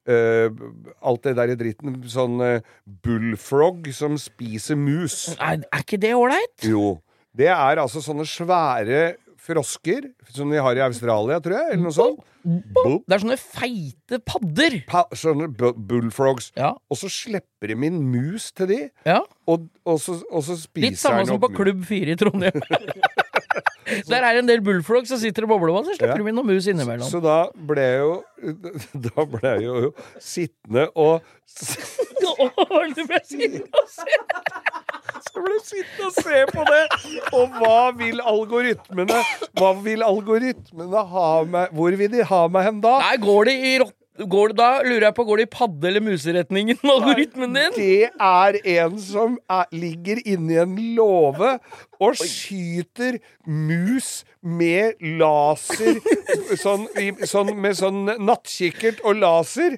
øh, alt det der i dritten. Sånn uh, bullfrog som spiser mus. Er, er ikke det ålreit? Jo. Det er altså sånne svære frosker, som de har i Australia, tror jeg, eller noe sånt. Boop. Det er sånne feite padder. Pa sånne bullfrogs. Ja. Og så slipper de inn mus til de, ja. og, og, så, og så spiser Litt samme som på mus. Klubb 4 i Trondheim. (laughs) (laughs) Der er en del bullfrogs som sitter og bobler, så slipper Ja. de inn noen mus innimellom. Så da ble jeg jo (laughs) Da ble jeg jo ble sittende og se. Så ble jeg sittende og se på det. Og hva vil algoritmene Hva vil algoritmene ha med Hvor vil de ha meg hen da? Nei, går det i rott... Går det, da lurer jeg på, går det i padde- eller museretningen, (laughs) algoritmen din? Det er en som er, ligger inni en låve og skyter mus med laser (laughs) sånn, i, sånn, Med sånn nattkikkert og laser.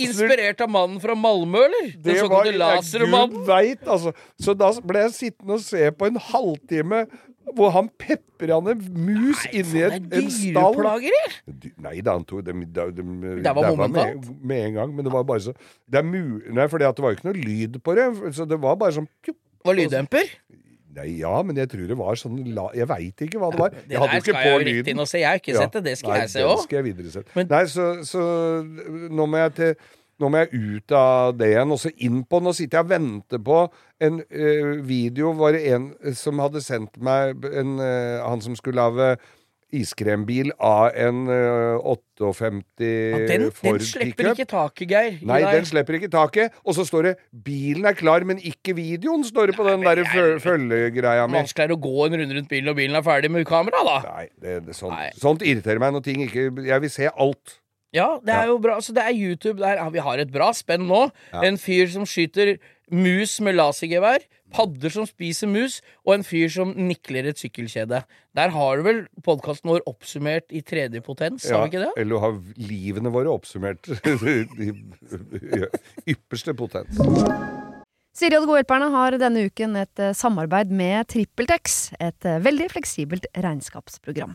Inspirert av mannen fra Malmö, eller? Den Det såkalte lasermannen? Gud veit, altså. Så da ble jeg sittende og se på en halvtime hvor han peprer han en mus inni faen, et, en stall. dyreplagere! Nei da, han tok dem, de, de, Det var momentant? med, med en gang. Men det var bare så Det. Nei, for det var jo ikke noe lyd på det. Så det var bare sånn. Var lyddemper? Nei, ja, men jeg tror det var sånn la, Jeg veit ikke hva det var. Det Jeg hadde jo ikke på lyden. Jeg har ikke sett det. Det skal Nei, jeg se òg. Men- Nei, så, så nå må jeg til nå må jeg ut av det igjen, og så inn på Nå sitter jeg og venter på en uh, video Var det en som hadde sendt meg en, uh, Han som skulle lage iskrembil av en uh, 58 Ja, den, Ford den slipper ikke taket, Geir. Nei, den slipper ikke taket. Og så står det 'bilen er klar, men ikke videoen', står det på den der jeg- følgegreia mi. Vanskeligere å gå en runde rundt bilen, og bilen er ferdig med kamera, da. Nei, det, det, sånt, Nei. sånt irriterer meg når ting ikke Jeg vil se alt. Ja, det er jo bra. Så det er YouTube der vi har et bra spenn nå. Ja. En fyr som skyter mus med lasergevær, padder som spiser mus, og en fyr som nikler et sykkelkjede. Der har du vel podkasten vår oppsummert i tredje potens, har vi ikke det? Eller har livene våre oppsummert (laughs) i ypperste potens. Siri og de gode hjelperne har denne uken et eh, samarbeid med TrippelTex, et eh, veldig fleksibelt regnskapsprogram.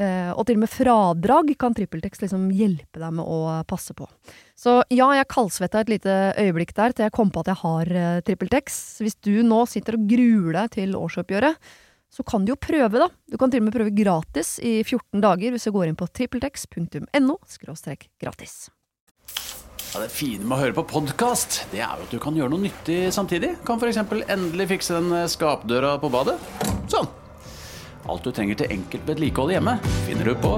Eh, og til og med fradrag kan TrippelTex liksom hjelpe deg med å passe på. Så ja, jeg kaldsvetta et lite øyeblikk der til jeg kom på at jeg har eh, TrippelTex. Hvis du nå sitter og gruer deg til årsoppgjøret, så kan du jo prøve, da. Du kan til og med prøve gratis i 14 dager hvis du går inn på trippeltex.no gratis. Ja, det fine med å høre på podkast, det er jo at du kan gjøre noe nyttig samtidig. Kan f.eks. endelig fikse den eh, skapdøra på badet. Sånn. Alt du trenger til enkelt vedlikehold hjemme, finner du på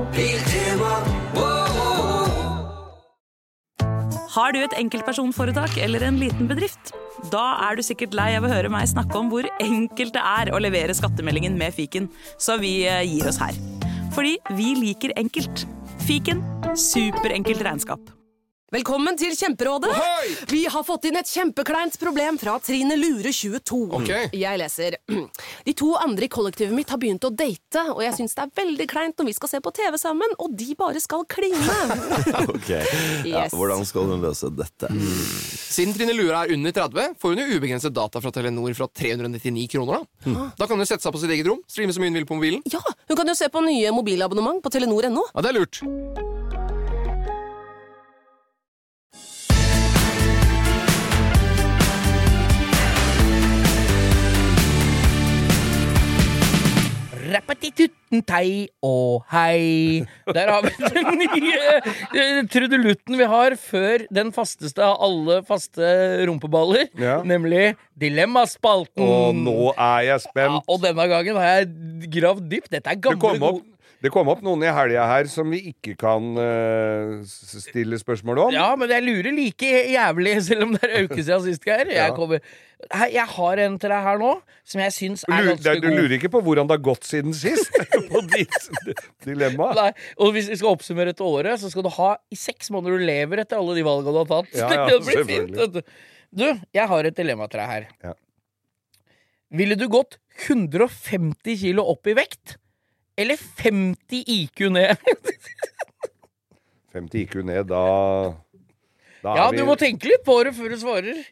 Har du et enkeltpersonforetak eller en liten bedrift? Da er du sikkert lei av å høre meg snakke om hvor enkelt det er å levere skattemeldingen med fiken, så vi eh, gir oss her. Fordi vi liker enkelt. Fiken superenkelt regnskap. Velkommen til Kjemperådet! Vi har fått inn et kjempekleint problem fra Trine Lure 22. Ok. Jeg leser. (clears throat) De to andre i kollektivet mitt har begynt å date, og jeg syns det er veldig kleint når vi skal se på TV sammen, og de bare skal kline. (laughs) Ok, ja, Hvordan skal hun løse dette? Siden Trine Lure er under 30, får hun jo ubegrenset data fra Telenor fra 399 kroner. Da Da kan hun sette seg på sitt eget rom, streame så mye hun vil på mobilen. Ja, Hun kan jo se på nye mobilabonnement på telenor.no. Ja, det er lurt. Tittitutten og hei. Der har vi den nye eh, trudelutten vi har før den fasteste av alle faste rumpeballer, Ja. nemlig Dilemmaspalten. Og nå er jeg spent. Ja, og denne gangen har jeg gravd dypt. Dette er gamle gode det kom opp noen i helga her som vi ikke kan uh, stille spørsmål om. Ja, men jeg lurer like jævlig, (laughs) selv om det er en uke siden sist, Geir. Jeg, Ja. jeg har en til deg her nå, som jeg syns er ganske ganske du lurer ikke på hvordan det har gått siden sist? (laughs) på ditt dilemma? Nei, og hvis vi skal oppsummere dette året, så skal du ha i seks måneder du lever etter alle de valgene du har tatt. Ja, (laughs) ja, det blir fint. du, jeg har et dilemma til deg her. Ja. Ville du gått 150 kilo opp i vekt, eller 50 IQ ned? (laughs) 50 IQ ned, da, da ja, vi du må tenke litt på det før du svarer.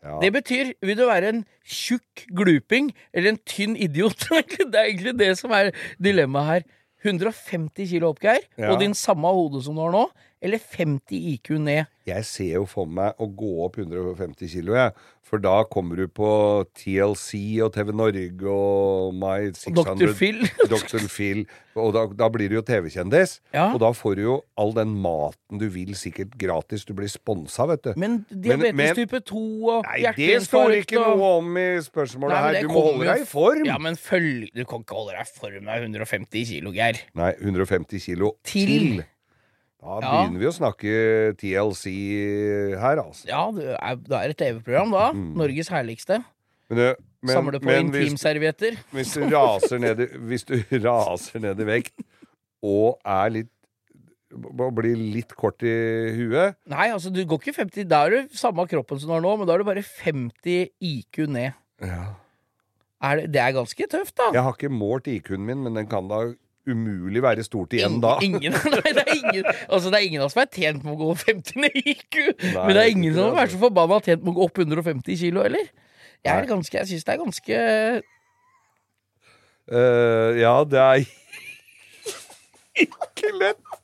Ja. Det betyr, vil du være en tjukk gluping eller en tynn idiot? (laughs) Det er egentlig det som er dilemmaet her. 150 kilo opp, Geir, Ja. og din samme hode som du har nå, eller 50 IQ ned. Jeg ser jo for meg å gå opp 150 kilo, jeg. For da kommer du på TLC og TV Norge og My 600 Dr. Phil. (laughs) Dr. Phil. Og da, da blir du jo TV-kjendis. Ja. Og da får du jo all den maten du vil, sikkert gratis. Du blir sponsa, vet du. Men diabetes men- type 2 og Nei, det står ikke og- noe om i spørsmålet Nei, her. Du må holde deg i form. Ja, men følg Du kan ikke holde deg i form av 150 kilo, Geir. Nei, 150 kilo Til. til. Da Ja. begynner vi å snakke TLC her, altså. Ja, det er, det er et TV-program da. Mm. Norges herligste. Men, det- men, Samle på intimservietter. hvis-. Hvis (laughs) hvis du raser ned i vekt og er litt blir litt kort i huet Nei, altså, du går ikke 50 Da er du samme kroppen som du har nå, men da er du bare 50 IQ ned. Er det, det er ganske tøft, da. Jeg har ikke målt IQ-en min, men den kan da umulig være stort igjen da. (laughs) Ingen, nei, det er ingen Altså, det er ingen av oss som er tjent med å gå 50 i IQ. Nei, men det er ingen som har er så forbanna tjent med å gå opp 150 kilo heller. Jeg er ganske Jeg syns det er ganske uh, ja, det er (laughs) ikke lett.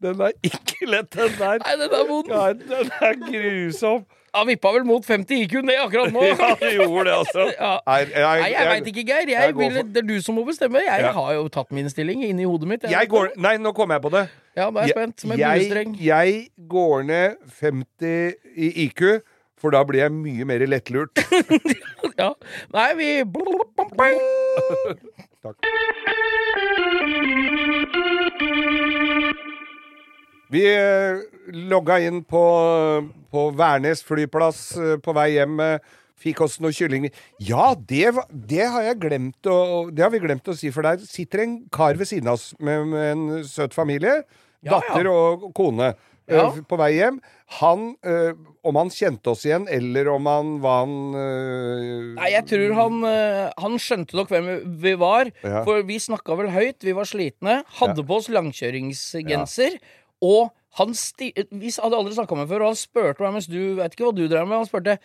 Den er ikke lett, den der. Nei, den er vond. Ja, den er grusom. Han vippa vel mot 50 IQ ned akkurat nå. (laughs) Ja, du gjorde det, altså. (laughs) Ja. Nei, jeg- jeg jeg- veit ikke, Geir. jeg Jeg vil, for- det er du som må bestemme. Jeg Ja. har jo tatt min stilling inni hodet mitt. Jeg går Nei, nå kom jeg på det. Ja, da er jeg spent. Med jeg, buestreng. jeg går ned 50 i IQ, for da blir jeg mye mer lettlurt. (laughs) Ja. Nei, vi Takk. Vi eh, logga inn på, på Værnes flyplass eh, på vei hjem. eh, Fikk oss noe kylling. Ja, det, det har jeg glemt å, Det har vi glemt å si, for der sitter en kar ved siden av oss med, med en søt familie. Ja, datter ja. og kone. Ja. På vei hjem. Han eh, Om han kjente oss igjen, eller om han var han eh, Nei, jeg tror han, han skjønte nok hvem vi var. For vi snakka vel høyt, vi var slitne. Hadde på oss langkjøringsgenser. Og han sti Vi hadde aldri snakka med før, og han spurte meg mens du vet ikke hva du drev med. Han spurte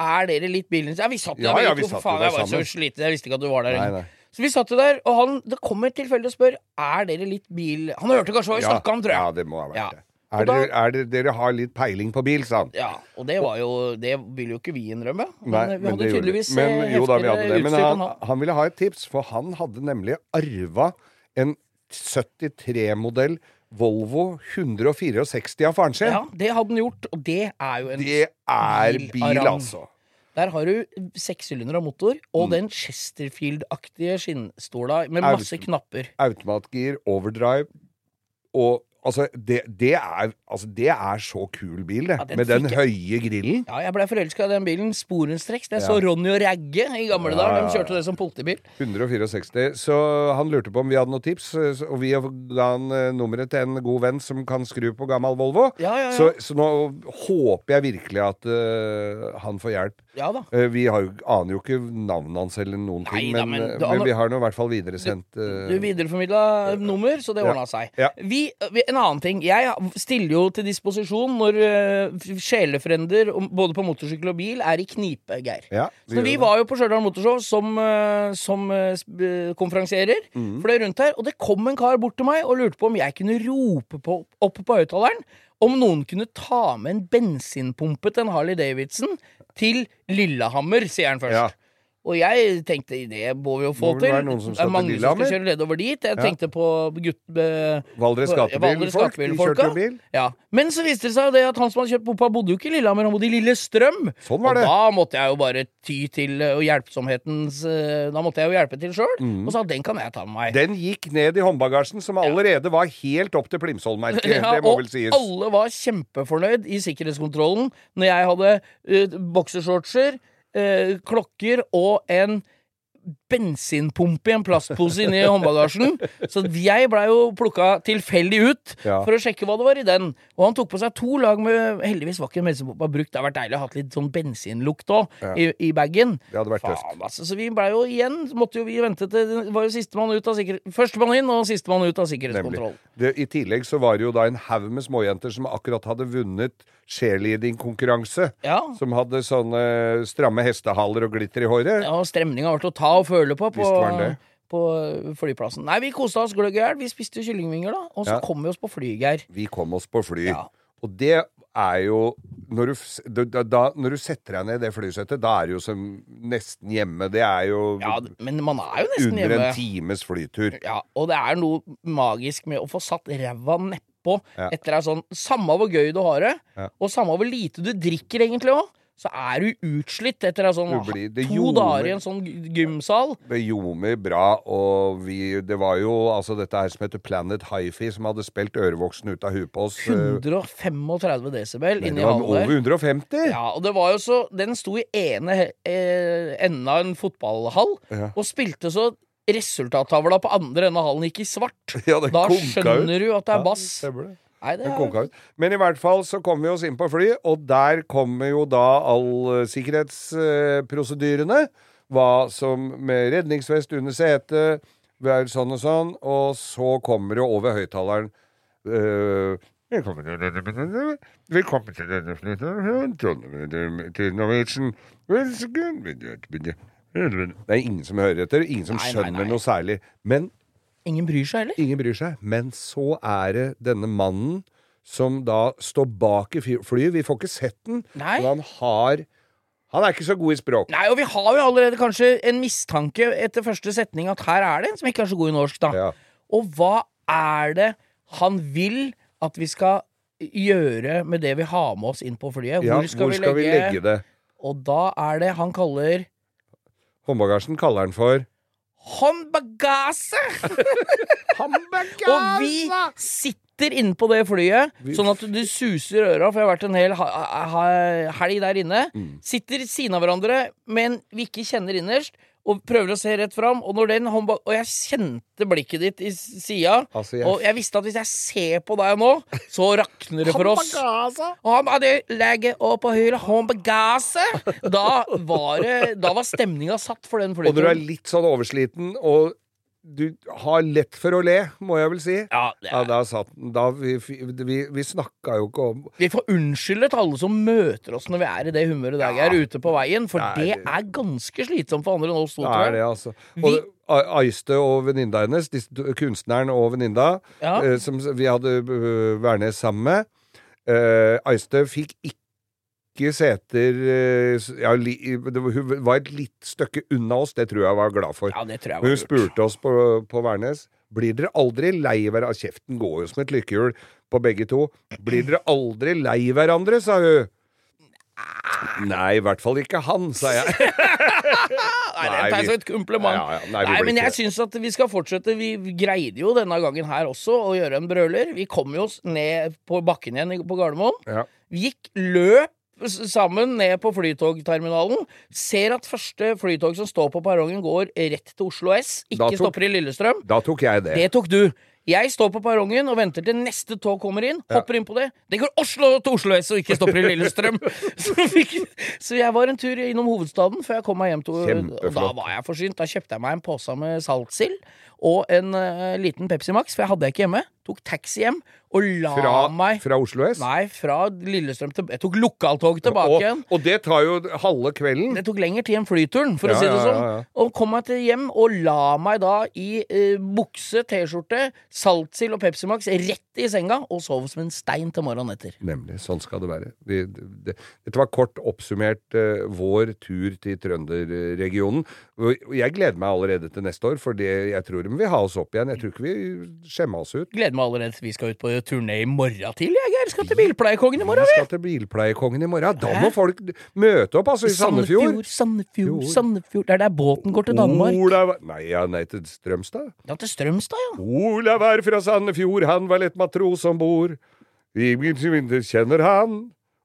er dere litt bilen Ja, vi satt Ja, der, ja, vi satt faen, jeg var så sammen. sliten, jeg visste ikke at du var der Nei, nei. Så vi satt der, og han Det kommer tilfeldig og spør Er dere litt bil... Han hørte kanskje hva vi Ja, snakka om, tror jeg. Ja, det må ha vært Ja. det. Er, da- dere, er det, dere har litt peiling på bil, sa han. Ja, og det var jo Det ville jo ikke vi innrømme. Men Nei, vi hadde tydeligvis men, eh, jo, da, vi hadde det. Men han, han. han ville ha et tips, for han hadde nemlig arva en 73-modell Volvo 164 av faren sin. Ja, det hadde han gjort, og det er jo en Det er bil bil, altså. Der har du sekssylindere motor og Mm. den Chesterfield-aktige skinnstola med masse masse knapper. Automatgir, overdrive og Altså, det, det, er, altså, det er så kul bil, det. Ja, den med den jeg... høye grillen. Ja, jeg blei forelska i den bilen. Sporenstreks. Det Ja. så Ronny og Ragge i gamle Ja, dager. De kjørte det som politibil. 164. Så han lurte på om vi hadde noen tips, og vi ga han eh, nummeret til en god venn som kan skru på gammel Volvo. Så, så nå håper jeg virkelig at uh, han får hjelp. Ja da. Eh, vi har jo, aner jo ikke navnet hans eller noen ting, Nei da, men, men eh, men vi har nå i hvert fall videresendt Du, Du videreformidla nummer, så det Ja. seg. Ja. Vi, en annen ting. Jeg stiller jo til disposisjon når uh, sjelefrender, både på motorsykkel og bil, er i knipe, Geir. Ja, vi Så vi det. var jo på Stjørdal Motorshow som, uh, som eh, eh, konferansierer. mm. Fløy rundt her, og det kom en kar bort til meg og lurte på om jeg kunne rope på, opp på høyttaleren om noen kunne ta med en bensinpumpe til en Harley Davidson til Lillehammer, sier han først. Ja. Og jeg tenkte det må vi jo få til. Det, det er mange som skal kjøre nedover dit. Jeg Ja. tenkte på gutt... eh, Valdres på- gatebil- Valdres folk, de gatebilfolka. kjørte jo bil. Ja. Men så viste det seg det at han som hadde kjørt Bopa, bodde jo ikke i Lillehammer, han bodde i Lillestrøm. Sånn var det. Og da måtte jeg jo bare ty til og hjelpsomhetens eh, Da måtte jeg jo hjelpe til sjøl, Mm. og sa den kan jeg ta med meg. Den gikk ned i håndbagasjen, som allerede var helt opp til Plimsoll-merket. (laughs) Ja, det må vel sies. Og alle var kjempefornøyd i sikkerhetskontrollen når jeg hadde uh, boksershortser, eh, klokker og en bensinpumpe i en plastpose inni håndbagasjen. Så jeg blei jo plukka tilfeldig ut Ja. for å sjekke hva det var i den. Og han tok på seg to lag med Heldigvis var ikke bensinpumpa brukt. Det hadde vært deilig å ha litt sånn bensinlukt òg Ja. i, i bagen. Altså, så vi blei jo igjen Måtte jo vi vente til Det var jo sistemann ut av sikkerhet... Førstemann inn og sistemann ut av sikkerhetskontroll. Det, I tillegg så var det jo da en haug med småjenter som akkurat hadde vunnet cheerleadingkonkurranse. Ja. Som hadde sånne stramme hestehaler og glitter i håret. Ja, stemninga var til å ta og føle på på, det. på flyplassen. Nei, vi kosa oss gløgg i hjel. Vi spiste kyllingvinger, da. Og så Ja. kom vi oss på fly, Geir. Vi kom oss på fly. Og det er jo når du, da, da, når du setter deg ned i det flysettet, da er du jo som nesten hjemme. Det er jo Ja, men man er jo nesten under hjemme. en times flytur. Ja, og det er noe magisk med å få satt ræva nedpå Ja. etter ei sånn Samme hvor gøy du har det, Ja. og samme hvor lite du drikker, egentlig òg, så er du utslitt etter sånn Du blir- to ljomer. dager i en sånn gymsal. Det ljomer bra, og vi, det var jo altså dette her som heter Planet Hifi, som hadde spilt ørevoksen ut av huet på oss. eh, 135 desibel inni det var over 150! Ja, og det var jo så Den sto i ene eh, enden av en fotballhall Ja. og spilte så resultattavla på andre enden av hallen gikk i svart. Ja, det da skjønner ut. du at det er bass. Ja, det. Nei, er. Men i hvert fall så kom vi oss inn på fly, og der kommer jo da all sikkerhetsprosedyrene. Hva som med redningsvest under setet, sånn og sånn. Og så kommer det over høyttaleren uh, Velkommen til denne Velkommen til denne flyturen. til Norwegian Det er ingen som hører etter, ingen som Nei, nei, skjønner nei. noe særlig. Men Ingen bryr seg heller. Ingen bryr seg. Men så er det denne mannen som da står bak i flyet. Vi får ikke sett den, Nei. men han har Han er ikke så god i språk. Nei, og vi har jo allerede kanskje en mistanke etter første setning at her er det en som ikke er så god i norsk, da. Og hva er det han vil at vi skal gjøre med det vi har med oss inn på flyet? Ja, hvor skal vi legge det? Og da er det han kaller Håndbagasjen kaller han for (laughs) håndbagasje! Og vi sitter inne på det flyet, sånn at du suser øra, for jeg har vært en hel helg der inne. Mm. Sitter siden av hverandre, men vi ikke kjenner innerst. Og prøver å se rett fram, og, når den håndba og jeg kjente blikket ditt i sida. Altså, yes. Og jeg visste at hvis jeg ser på deg nå, så rakner det for oss. Da var, det, da var stemninga satt for den Og når du er litt sånn oversliten, og du har lett for å le, må jeg vel si. Ja, det er- da satt den da Vi, vi, vi snakka jo ikke om Vi får unnskylde til alle som møter oss når vi er i det humøret der vi er ute på veien, for det det- er ganske slitsomt for andre enn oss to. Tror er jeg. det, altså. Vi- Og Aiste og venninna hennes, kunstneren og venninna, Ja. eh, som vi hadde uh, Værnes sammen med eh, Aiste fikk ikke seter eh, ja, Hun var et litt stykke unna oss, det tror jeg hun var glad for. Ja, det tror jeg var hun spurte oss på, på Værnes Blir dere aldri lei hverandre Kjeften går jo som et lykkehjul på begge to. Blir dere aldri lei hverandre, sa hun. Nei, i hvert fall ikke han, sa jeg. (laughs) Nei, det tar jeg som et kompliment. Ja, ja, nei, Nei, men jeg syns at vi skal fortsette. Vi greide jo denne gangen her også å gjøre en brøler. Vi kom jo oss ned på bakken igjen på Gardermoen. Ja. Vi gikk løp sammen ned på flytogterminalen. Ser at første flytog som står på perrongen, går rett til Oslo S. Ikke tok- stopper i Lillestrøm. Da tok jeg det. Det tok du. Jeg står på perrongen og venter til neste tog kommer inn. Hopper inn på det. Det går Oslo til Oslo S og ikke stopper i Lillestrøm. (laughs) så, fikk, så jeg var en tur innom hovedstaden før jeg kom meg hjem til Og da var jeg forsynt. Da kjøpte jeg meg en pose med saltsild. Og en uh, liten Pepsi Max, for jeg hadde jeg ikke hjemme. Tok taxi hjem og la Fra, meg fra Oslo S? Nei, fra Lillestrøm til Jeg tok lokaltog tilbake og, igjen. og det tar jo halve kvelden. Det tok lengre tid enn flyturen, for Ja, å si det sånn. ja, ja. Og kom meg til hjem og la meg da i uh, bukse, T-skjorte, saltsild og Pepsi Max rett i senga og sov som en stein til morgenen etter. Nemlig. Sånn skal det være. Vi, det, dette var kort oppsummert uh, vår tur til Trønderregionen. Jeg gleder meg allerede til neste år, for det, jeg tror de vi ha oss opp igjen. Jeg tror ikke vi skjemmer oss ut. Gleder meg allerede til vi skal ut på turné i morgen tidlig. Jeg Geir. skal til Bilpleiekongen i morgen. Vi skal til Bilpleiekongen i morgen. Da må folk møte opp, altså, i Sandefjord. Sandefjord, Sandefjord. Det er der båten går til Danmark. Olav Nei, ja, nei, til Strømstad. Ja, til Strømstad, ja. Olav er fra Sandefjord, han var lett matros om bord. Vi kjenner han,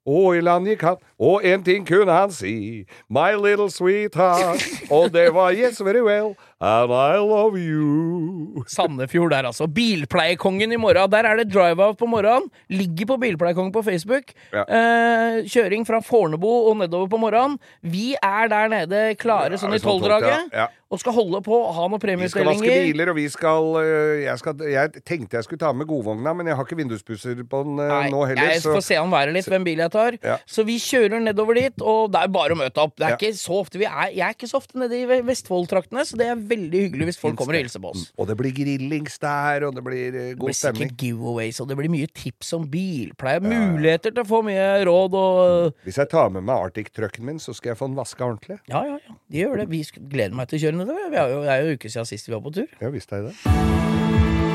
og i land gikk han, og en ting kunne han si, my little sweetheart, og det var yes very well, and I love you. Sandefjord der, altså. Bilpleiekongen i morgen. Der er det drive-out på morgenen. Ligger på Bilpleiekongen på Facebook. Ja. Eh, kjøring fra Fornebu og nedover på morgenen. Vi er der nede klare sånn i sånn tolvdraget. tolv, ja. Og skal holde på, ha noen Vi skal vaske biler, og vi skal, øh, jeg skal Jeg tenkte jeg skulle ta med godvogna, men jeg har ikke vinduspusser på den øh, Nei, nå heller. jeg så- får se an været litt, hvem bil jeg tar. Ja. Så vi kjører nedover dit, og det er bare å møte opp. Det er Ja. ikke så ofte vi er, Jeg er ikke så ofte nede i Vestfold-traktene, så det er veldig hyggelig hvis folk kommer og hilser på oss. Og det blir grillings der, og det blir øh, Det god blir stemning. sikkert giveaways, og det blir mye tips om bilpleie. Muligheter til å få mye råd og Hvis jeg tar med meg Arctic-trucken min, så skal jeg få den vaska ordentlig. Ja, ja, ja. De gjør det. Vi gleder meg til å kjøre nedover. Vi er jo, det er jo en uke siden sist vi var på tur. Ja visst er det.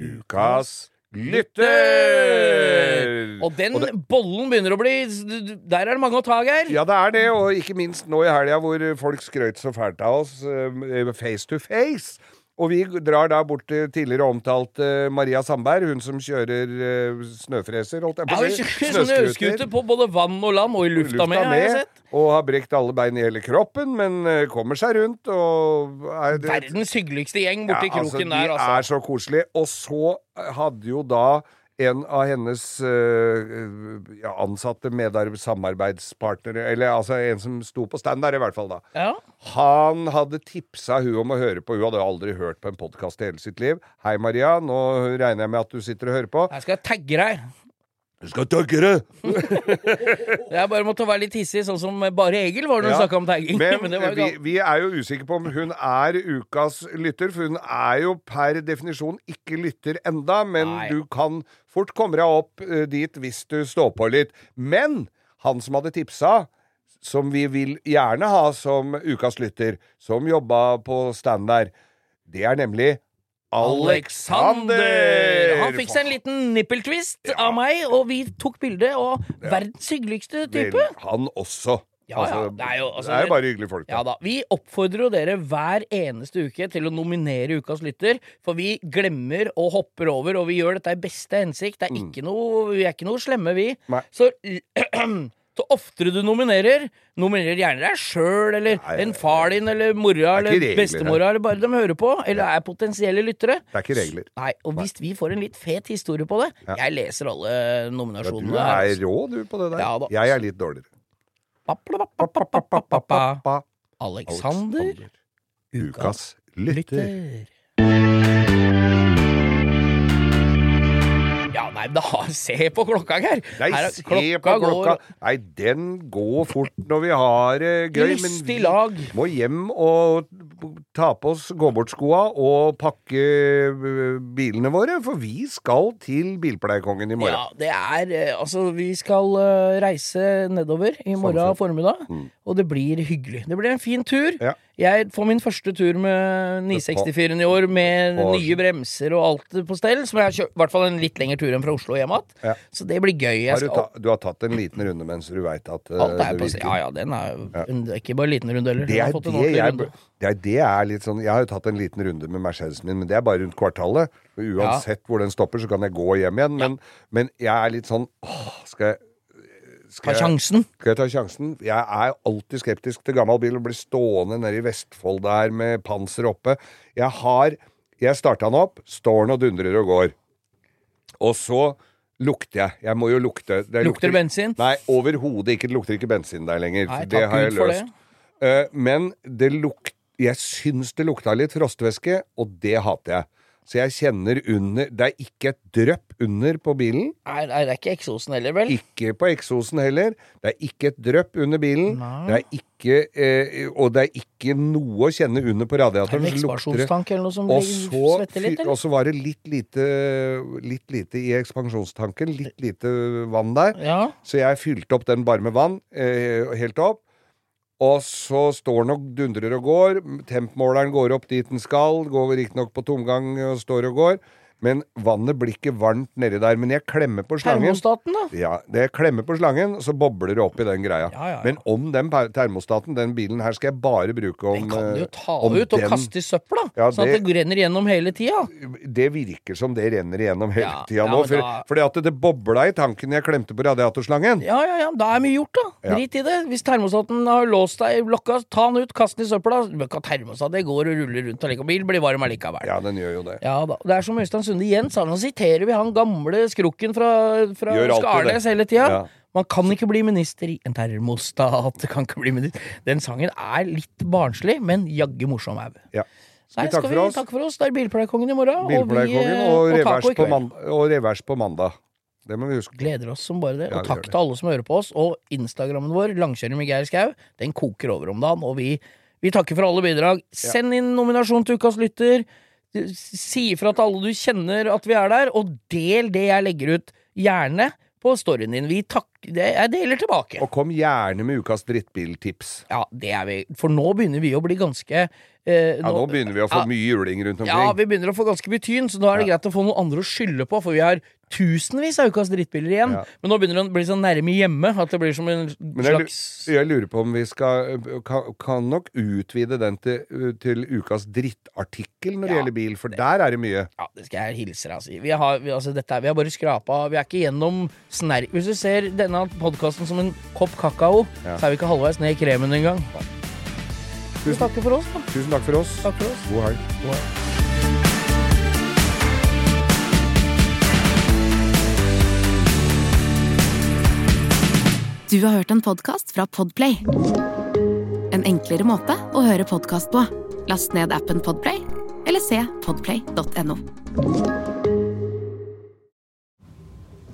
Ukas lytter! Og den Og det- bollen begynner å bli Der er det mange å ta, Geir. Ja, det er det, og ikke minst nå i helga hvor folk skrøt så fælt av oss eh, face to face. Og vi drar da bort til tidligere omtalte Maria Sandberg, hun som kjører eh, snøfreser, holdt jeg Ja, på å si. snøscooter på både vann og land, og i lufta, med, har jeg sett. og har brekt alle bein i hele kroppen, men eh, kommer seg rundt og er Verdens hyggeligste gjeng borti Ja, altså, kroken de der, er altså. så koselige. Og så hadde jo da en av hennes øh, ja, ansatte medarbeid, samarbeidspartnere, eller altså en som sto på stand der, i hvert fall, da. Ja. Han hadde tipsa hun om å høre på. Hun hadde aldri hørt på en podkast i hele sitt liv. Hei, Maria. Nå regner jeg med at du sitter og hører på. Jeg skal tagge deg. Du skal tagge det! (laughs) Jeg bare måtte være litt hissig, sånn som bare Egil var når Ja, snakka om tagging. Men, (laughs) Men, vi, vi er jo usikre på om hun er ukas lytter, for hun er jo per definisjon ikke lytter enda, men Nei. du kan fort kommer jeg opp eh, dit hvis du står på litt. Men han som hadde tipsa, som vi vil gjerne ha som ukas lytter, som jobba på stand der, det er nemlig Alexander! Han fikk seg en liten nippeltvist av meg, og vi tok bilde. Og verdens hyggeligste type. Vel, han også. Ja, ja, Altså, det er jo- altså, det er jo bare hyggelige folk. Ja da, Vi oppfordrer jo dere hver eneste uke til å nominere Ukas lytter, for vi glemmer og hopper over, og vi gjør dette i beste hensikt. Det er ikke noe, vi er ikke noe slemme, vi. Mm. Nei. Så (clears throat) så oftere du nominerer, nominerer gjerne deg sjøl, eller en far din, eller mora, er eller bestemora, eller bare de hører på, eller er potensielle lyttere. Det er ikke regler. Nei, og hvis vi får en litt fet historie på det Ja. Jeg leser alle nominasjonene. du er altså. rå, du, på det der. Ja da. Jeg er litt dårligere. Alexander Ukas lytter. Nei, da (laughs) se på klokka, Geir. Nei, Her se se på klokka. Nei, den går fort når vi har det gøy. Men vi lag. må hjem og ta på oss gå-bort-skoa og pakke øh, bilene våre, for vi skal til Bilpleiekongen i morgen. Ja, det er eh, Altså, vi skal eh, reise nedover i morgen formiddag, Mm. og det blir hyggelig. Det blir en fin tur. Ja. Jeg får min første tur med 964-en i år, med På- nye bremser og alt på stell. Som jeg har kjørt, i hvert fall en litt lengre tur enn fra Oslo hjem igjen. Ja. Så det blir gøy. Har du, ta, du har tatt en liten runde mens du veit at uh, alt er på stell. Ja, ja, den er Ja. en- ikke bare en liten runde heller. Det er det, jeg, det er det er litt sånn Jeg har jo tatt en liten runde med Mercedesen min, men det er bare rundt kvartalet. Uansett Uansett hvor den stopper, så kan jeg gå hjem igjen. Men, men jeg er litt sånn åh, skal jeg Ta sjansen. Skal jeg ta sjansen? Jeg er alltid skeptisk til gammel bil og blir stående nede i Vestfold der med panser oppe. Jeg har Jeg starta den opp, står den og dundrer og går. Og så lukter jeg. Jeg må jo lukte. Det Lukter bensin? Nei, overhodet ikke. Det lukter ikke bensin der lenger. Nei, det har jeg løst. Eh, men det lukter jeg syns det lukta litt frostvæske, og det hater jeg. Så jeg kjenner under Det er ikke et drypp under på bilen. Nei, nei, det er ikke eksosen heller, vel? Ikke på eksosen heller. Det er ikke et drypp under bilen. Nei. Det er ikke eh, Og det er ikke noe å kjenne under på radiatoren. Er det er lukter ekspansjonstank eller noe som og ligger- så, svetter litt, eller? og så var det litt lite, litt lite i ekspansjonstanken. Litt lite vann der. Ja. Så jeg fylte opp den bare med vann, eh, helt opp. Og så står den og dundrer og går. Tempmåleren går opp dit den skal. Går riktignok på tomgang og står og går. Men vannet blir ikke varmt nedi der. Men jeg klemmer på slangen. Termostaten, da? Ja, det jeg klemmer på slangen, så bobler det opp i den greia. Ja, ja, ja. Men om den termostaten, den bilen her, skal jeg bare bruke om Den kan du jo eh, ta ut og den- kaste i søpla, Ja, sånn at det- renner gjennom hele tida. Det virker som det renner gjennom hele Ja, tida nå. For, da- fordi at det bobla i tanken jeg klemte på radiatorslangen. Ja, ja, ja, da er mye gjort, da. Drit i det. Hvis termostaten har låst deg i blokka, ta den ut, kast den i søpla. Termostat, det går og ruller rundt allikevel. Bil blir varm allikevel. Ja, den gjør jo det. Ja da. Det er som Øystein Sunde igjen sa, nå siterer vi han gamle skrukken fra, fra Skarnes hele tida. Ja. Man kan ikke bli minister i en termostat. Kan ikke bli minister. Den sangen er litt barnslig, men jaggu morsom au. Ja. Nei, vi takke vi for oss? for oss? Det er Bilpleiekongen i morgen. Bilpleiekongen eh, og, vi, på kveld. og revers på mandag. Det må vi huske. Gleder oss som bare det. Ja, og takk til alle som hører på oss. Og Instagrammen vår, Langkjøring med Geir Skau, den koker over om dagen. Og vi, vi takker for alle bidrag. Send inn nominasjon til Ukas lytter. Si ifra til alle du kjenner at vi er der, og del det jeg legger ut. Gjerne på storyen din. Vi det, Jeg deler tilbake. Og kom gjerne med ukas drittbiltips. Ja, det er vi. For nå begynner vi å bli ganske eh, Ja, nå begynner vi å få Ja. mye juling rundt omkring. Ja, vi begynner å få ganske mye tyn, så da er det greit å få noen andre å skylde på, for vi har tusenvis av ukas drittbiler igjen. Ja. Men nå begynner det å bli så nærme hjemme at det blir som en jeg, slags lu- jeg lurer på om vi skal kan, kan nok utvide den til, til ukas drittartikkel når det gjelder bil, for der er det mye. Ja, det skal jeg hilse deg og si. Vi har, vi, altså, dette vi har bare skrapa Vi er ikke gjennom snerk... Hvis du ser denne podkasten som en kopp kakao, Ja. så er vi ikke halvveis ned i kremen engang. Vi Tusen, takker for oss, da. tusen takk for oss. Takk for oss. God helg. Du har hørt en podkast fra Podplay. En enklere måte å høre podkast på. Last ned appen Podplay, eller se podplay.no.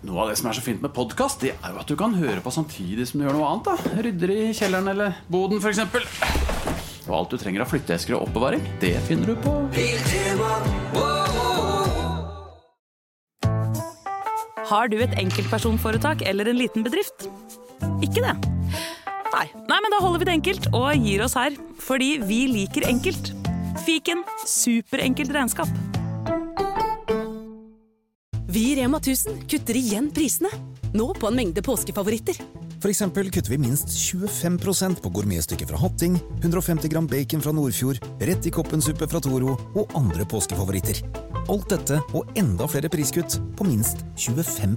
Noe av det som er så fint med podkast, det er jo at du kan høre på samtidig som du gjør noe annet. da Rydder i kjelleren eller boden, f.eks. Og alt du trenger av flytteesker og oppbevaring, det finner du på Har du et enkeltpersonforetak eller en liten bedrift? Ikke det? Nei. Nei, men da holder vi det enkelt og gir oss her. Fordi vi liker enkelt. Fiken superenkelt regnskap. Vi i Rema 1000 kutter igjen prisene. Nå på en mengde påskefavoritter. For eksempel kutter vi minst 25% på gourmetstykket fra Hatting, 150 gram bacon fra Nordfjord, rett i koppensuppe fra Toro og andre påskefavoritter. Alt dette og enda flere priskutt på minst 25